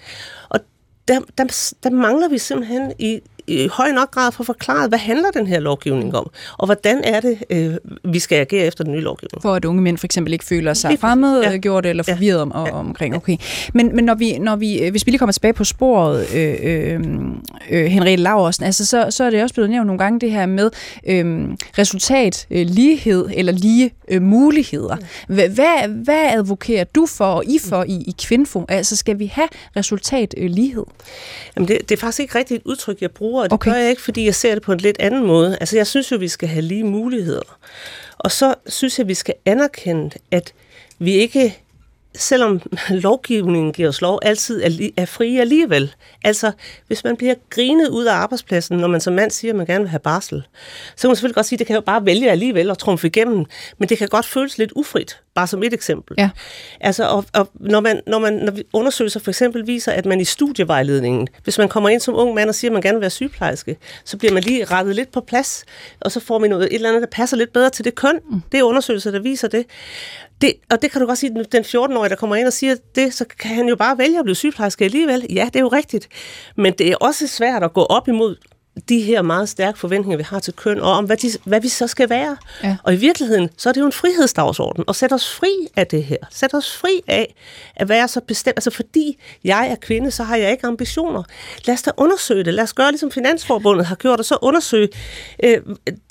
L: Og der, der, der mangler vi simpelthen i, i høj nok grad for at forklare, hvad handler den her lovgivning om, og hvordan er det, øh, vi skal agere efter den nye lovgivning.
C: For at unge mænd for eksempel ikke føler sig
L: Lige præcis.
C: fremmedgjort eller forvirret om, og, omkring. Okay. Men, men når vi, når vi, hvis vi lige kommer tilbage på sporet, øh, øh, øh, Henriette Laversen, altså så, så er det også blevet nævnt nogle gange det her med øh, resultat, øh, lighed eller lige øh, muligheder. Hvad, hvad, hvad advokerer du for, og I for i, i Kvinfo? Altså skal vi have resultat øh, lighed?
L: Jamen det, det er faktisk ikke rigtigt et udtryk, jeg bruger, og det okay. gør jeg ikke, fordi jeg ser det på en lidt anden måde. Altså jeg synes jo, vi skal have lige muligheder. Og så synes jeg, vi skal anerkende, at vi ikke, selvom lovgivningen giver os lov, altid er, li- er frie alligevel. Altså, hvis man bliver grinet ud af arbejdspladsen, når man som mand siger, at man gerne vil have barsel, så kan man selvfølgelig godt sige, at det kan jo bare vælge alligevel og trumfe igennem, men det kan godt føles lidt ufrit, bare som et eksempel.
C: Ja.
L: Altså, og, og når, man, når, man, når undersøgelser for eksempel viser, at man i studievejledningen, hvis man kommer ind som ung mand og siger, at man gerne vil være sygeplejerske, så bliver man lige rettet lidt på plads, og så får man noget, et eller andet, der passer lidt bedre til det køn. Mm. Det er undersøgelser, der viser det det. Og det kan du godt sige, den 14-årige, der kommer ind og siger det, så kan han jo bare vælge at blive sygeplejerske alligevel. Ja, det er jo rigtigt. Men det er også svært at gå op imod de her meget stærke forventninger, vi har til køn, og om hvad, de, hvad vi så skal være. Ja. Og i virkeligheden, så er det jo en frihedsdagsorden, og sætte os fri af det her. Sæt os fri af at være så bestemt. Altså fordi jeg er kvinde, så har jeg ikke ambitioner. Lad os da undersøge det. Lad os gøre, ligesom Finansforbundet har gjort, og så undersøge øh,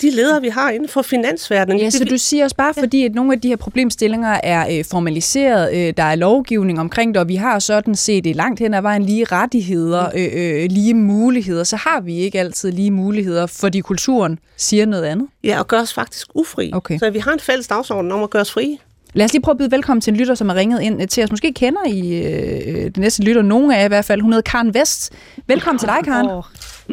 L: de ledere, vi har inden for finansverdenen.
C: Ja, så du siger også bare, fordi at nogle af de her problemstillinger er øh, formaliseret, øh, der er lovgivning omkring det, og vi har sådan set i langt hen ad vejen lige rettigheder, mm. øh, øh, lige muligheder, så har vi ikke altid lige muligheder, fordi kulturen siger noget andet.
L: Ja, og gør os faktisk ufri.
C: Okay.
L: Så vi har en fælles dagsorden om at gøre os frie.
C: Lad os lige prøve at byde velkommen til en lytter, som er ringet ind øh, til os. Måske kender I øh, det næste lytter, nogle af i hvert fald. Hun hedder Karen Vest. Velkommen til dig, Karen.
M: Oh.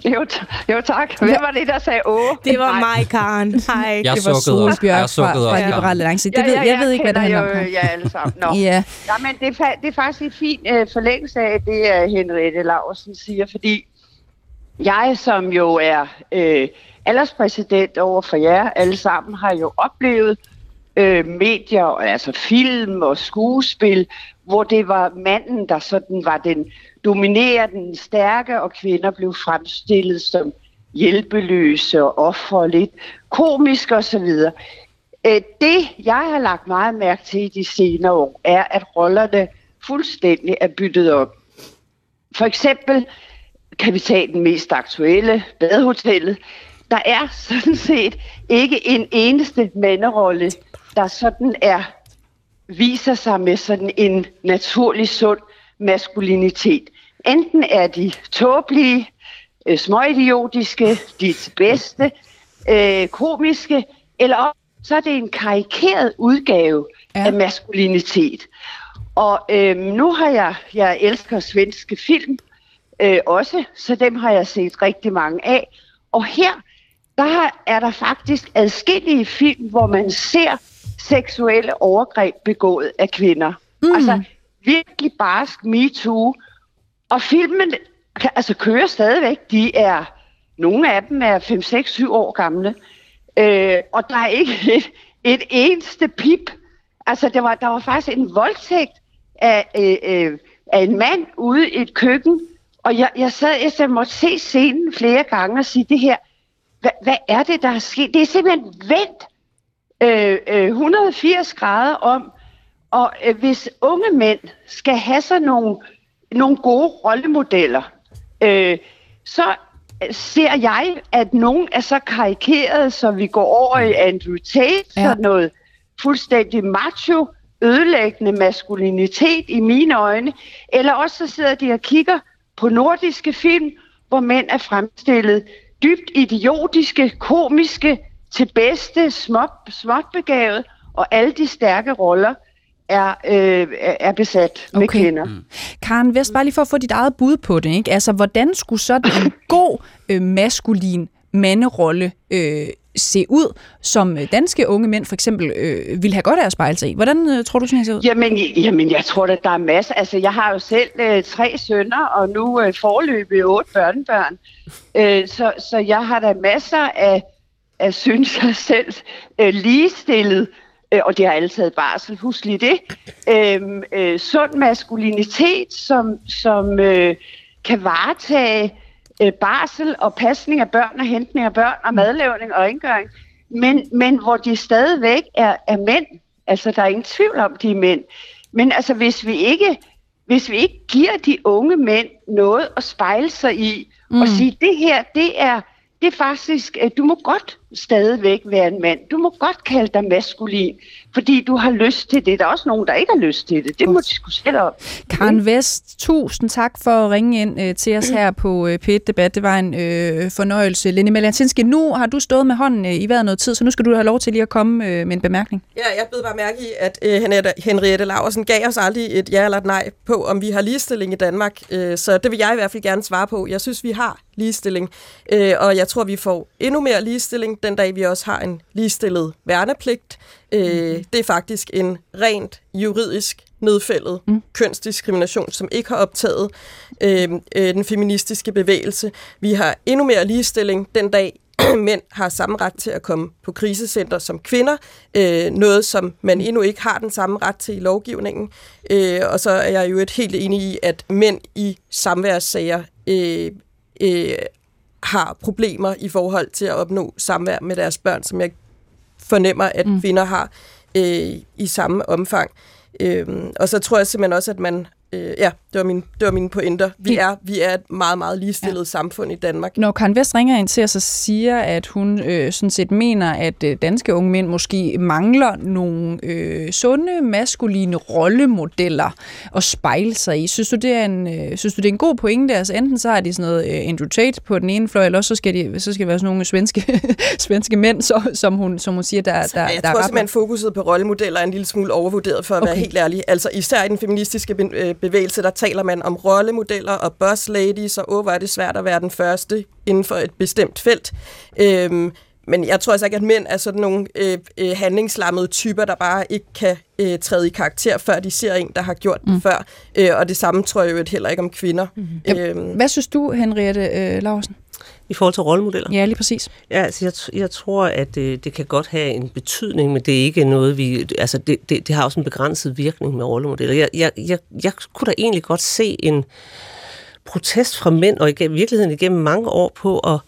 M: Jo, jo, tak. Hvem var det, der sagde åh?
A: Det var mig, Karen. Hej.
D: Jeg
C: det var. Solbjørg
D: Jeg
C: fra, fra
D: ja.
C: Liberale Alliance. Det
M: Ja,
C: ved,
M: ja,
C: jeg ved ikke, hvad det
M: kender
C: handler om.
M: jo,
C: Karen.
M: Ja, alle sammen. Nå.
C: Ja.
M: ja, men det er, det er faktisk en fin øh, forlængelse af det, uh, Henriette Laursen siger, fordi jeg, som jo er øh, alderspræsident over for jer alle sammen, har jo oplevet øh, medier, altså film og skuespil, hvor det var manden, der sådan var den dominerende, den stærke, og kvinder blev fremstillet som hjælpeløse og ofre lidt komisk og så videre. Øh, det, jeg har lagt meget mærke til i de senere år, er, at rollerne fuldstændig er byttet op. For eksempel kan vi tage den mest aktuelle, badehotellet. Der er sådan set ikke en eneste manderolle, der sådan er viser sig med sådan en naturlig sund maskulinitet. Enten er de tåbelige, øh, småidiotiske, de bedste, øh, komiske, eller så er det en karikeret udgave ja. af maskulinitet. Og øh, nu har jeg, jeg elsker svenske film øh, også, så dem har jeg set rigtig mange af. Og her, der er der faktisk adskillige film, hvor man ser seksuelle overgreb begået af kvinder. Mm. Altså virkelig barsk MeToo. Og filmen altså, kører stadigvæk. De er, nogle af dem er 5, 6, 7 år gamle. Øh, og der er ikke et, et eneste pip. Altså, der var, der var faktisk en voldtægt af, øh, øh, af en mand ude i et køkken. Og jeg, jeg sad, jeg måtte se scenen flere gange og sige, det her, hvad, hvad er det, der er sket? Det er simpelthen vendt øh, øh, 180 grader om. Og øh, hvis unge mænd skal have sig nogle, nogle gode rollemodeller, øh, så ser jeg, at nogen er så karikeret, så vi går over i Andrew Tate, ja. sådan noget fuldstændig macho, ødelæggende maskulinitet i mine øjne. Eller også så sidder de og kigger på nordiske film, hvor mænd er fremstillet dybt idiotiske, komiske, til bedste, småt, småt begavet, og alle de stærke roller er, øh, er besat med
C: Okay.
M: kvinder.
C: Karen Vest, bare lige for at få dit eget bud på det. Ikke? Altså, hvordan skulle sådan en god øh, maskulin manderolle øh, se ud, som øh, danske unge mænd for eksempel øh, vil have godt af at spejle sig i? Hvordan øh, tror du, sådan her ser ud?
M: Jamen, jamen, jeg tror, at der er masser. Altså, jeg har jo selv øh, tre sønner, og nu øh, forløbig otte børnebørn. Øh, så, så jeg har da masser af, af synes jeg selv, øh, ligestillet, øh, og det har alle taget barsel, husk lige det, øh, øh, sund maskulinitet, som, som øh, kan varetage øh, barsel og pasning af børn og hentning af børn og madlavning og rengøring, men, men hvor de stadigvæk er, er mænd. Altså, der er ingen tvivl om, de er mænd. Men altså, hvis vi ikke, hvis vi ikke giver de unge mænd noget at spejle sig i, mm. og sige, det her, det er, det er faktisk, øh, du må godt stadigvæk være en mand. Du må godt kalde dig maskulin, fordi du har lyst til det. Der er også nogen, der ikke har lyst til det. Det må de sgu selv om.
C: Karen Vest, tusind tak for at ringe ind øh, til os her på øh, P1 Debat. Det var en øh, fornøjelse. Lenny Maliantinski, nu har du stået med hånden øh, i vejret noget tid, så nu skal du have lov til lige at komme øh, med en bemærkning.
G: Ja, jeg bed bare mærke i, at øh, Henriette, Henriette Laversen gav os aldrig et ja eller et nej på, om vi har ligestilling i Danmark. Øh, så det vil jeg i hvert fald gerne svare på. Jeg synes, vi har ligestilling, øh, og jeg tror, vi får endnu mere ligestilling den dag, vi også har en ligestillet værnepligt. Øh, mm-hmm. Det er faktisk en rent juridisk nedfældet mm. kønsdiskrimination, som ikke har optaget øh, øh, den feministiske bevægelse. Vi har endnu mere ligestilling den dag, mænd har samme ret til at komme på krisecenter som kvinder. Øh, noget, som man endnu ikke har den samme ret til i lovgivningen. Øh, og så er jeg jo et helt enig i, at mænd i samværssager øh, øh, har problemer i forhold til at opnå samvær med deres børn, som jeg fornemmer, at mm. kvinder har øh, i samme omfang. Øh, og så tror jeg simpelthen også, at man Øh, ja, det var, min, det var mine pointer. Vi er, vi er et meget, meget ligestillet ja. samfund i Danmark.
C: Når Karen Vest ringer ind til os og siger, at hun øh, sådan set mener, at øh, danske unge mænd måske mangler nogle øh, sunde, maskuline rollemodeller at spejle sig i. Synes du, det er en, øh, synes du, det er en god pointe? Altså enten så har de sådan noget øh, Andrew Tate på den ene fløj, eller også så skal, de, så skal det være sådan nogle svenske, svenske mænd, så, som, hun, som hun siger, der, der,
G: jeg
C: der
G: tror er simpelthen, fokuset på rollemodeller er en lille smule overvurderet, for at okay. være helt ærlig. Altså især i den feministiske øh, bevægelse, der taler man om rollemodeller og boss ladies, og åh, hvor er det svært at være den første inden for et bestemt felt. Øhm, men jeg tror altså ikke, at mænd er sådan nogle øh, øh, handlingslammede typer, der bare ikke kan øh, træde i karakter, før de ser en, der har gjort det mm. før. Øh, og det samme tror jeg jo heller ikke om kvinder. Mm.
C: Øhm. Hvad synes du, Henriette øh, Larsen?
L: I forhold til rollemodeller?
C: Ja, lige præcis.
L: Ja, altså jeg, jeg tror, at det, øh, det kan godt have en betydning, men det er ikke noget, vi... Altså, det, det, det har også en begrænset virkning med rollemodeller. Jeg, jeg, jeg, jeg kunne da egentlig godt se en protest fra mænd, og i virkeligheden igennem mange år, på at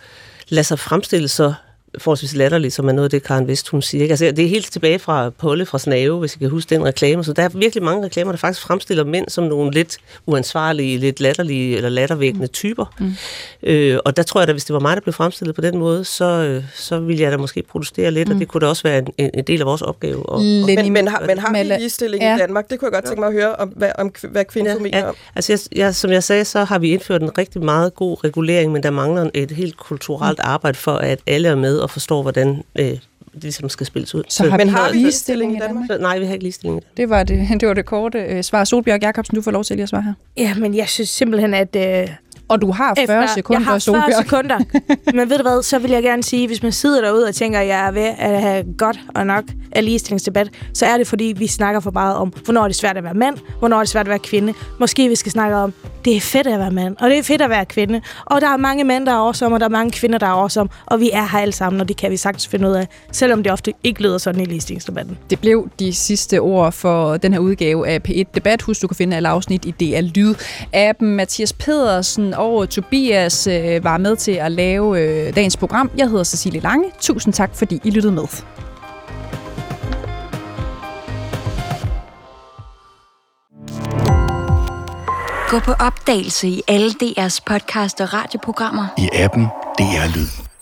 L: lade sig fremstille så forholdsvis latterligt, som er noget af det, Karen Vest, hun siger. Ikke? Altså, det er helt tilbage fra Polle fra Snave, hvis I kan huske den reklame. Så der er virkelig mange reklamer, der faktisk fremstiller mænd som nogle lidt uansvarlige, lidt latterlige eller lattervækkende typer. Mm. Øh, og der tror jeg da, hvis det var mig, der blev fremstillet på den måde, så, øh, så ville jeg da måske protestere lidt, mm. og det kunne da også være en, en del af vores opgave. Og,
G: men, men, har, men har vi ligestilling ja. i Danmark? Det kunne jeg godt tænke mig at høre, om, hvad, om, hvad kvinder ja, mener ja. om.
L: Altså, jeg, jeg, som jeg sagde, så har vi indført en rigtig meget god regulering, men der mangler et helt kulturelt mm. arbejde for, at alle er med og forstår, hvordan øh, det ligesom skal spilles ud.
C: Så har Men har vi ligestilling i Danmark?
L: Så, nej, vi har ikke ligestilling i
C: Danmark. Det var det, det, var det korte øh, svar. Solbjørg Jacobsen, du får lov til lige at svare her.
A: Ja, men jeg synes simpelthen, at... Øh
C: og du har 40 Efter, sekunder,
A: Jeg har 40
C: Solbjørg.
A: sekunder. Men ved du hvad, så vil jeg gerne sige, hvis man sidder derude og tænker, at jeg er ved at have godt og nok af ligestillingsdebat, så er det fordi, vi snakker for meget om, hvornår er det svært at være mand, hvornår er det svært at være kvinde. Måske vi skal snakke om, det er fedt at være mand, og det er fedt at være kvinde. Og der er mange mænd, der er awesome, og der er mange kvinder, der er awesome, og vi er her alle sammen, og det kan vi sagtens finde ud af, selvom det ofte ikke lyder sådan i ligestillingsdebatten.
C: Det blev de sidste ord for den her udgave af P1 Debat. Husk, du kan finde alle afsnit i DR Lyd. Appen Mathias Pedersen og Tobias øh, var med til at lave øh, dagens program. Jeg hedder Cecilie Lange. Tusind tak, fordi I lyttede med.
N: Gå på opdagelse i alle DR's podcast og radioprogrammer.
O: I appen DR Lyd.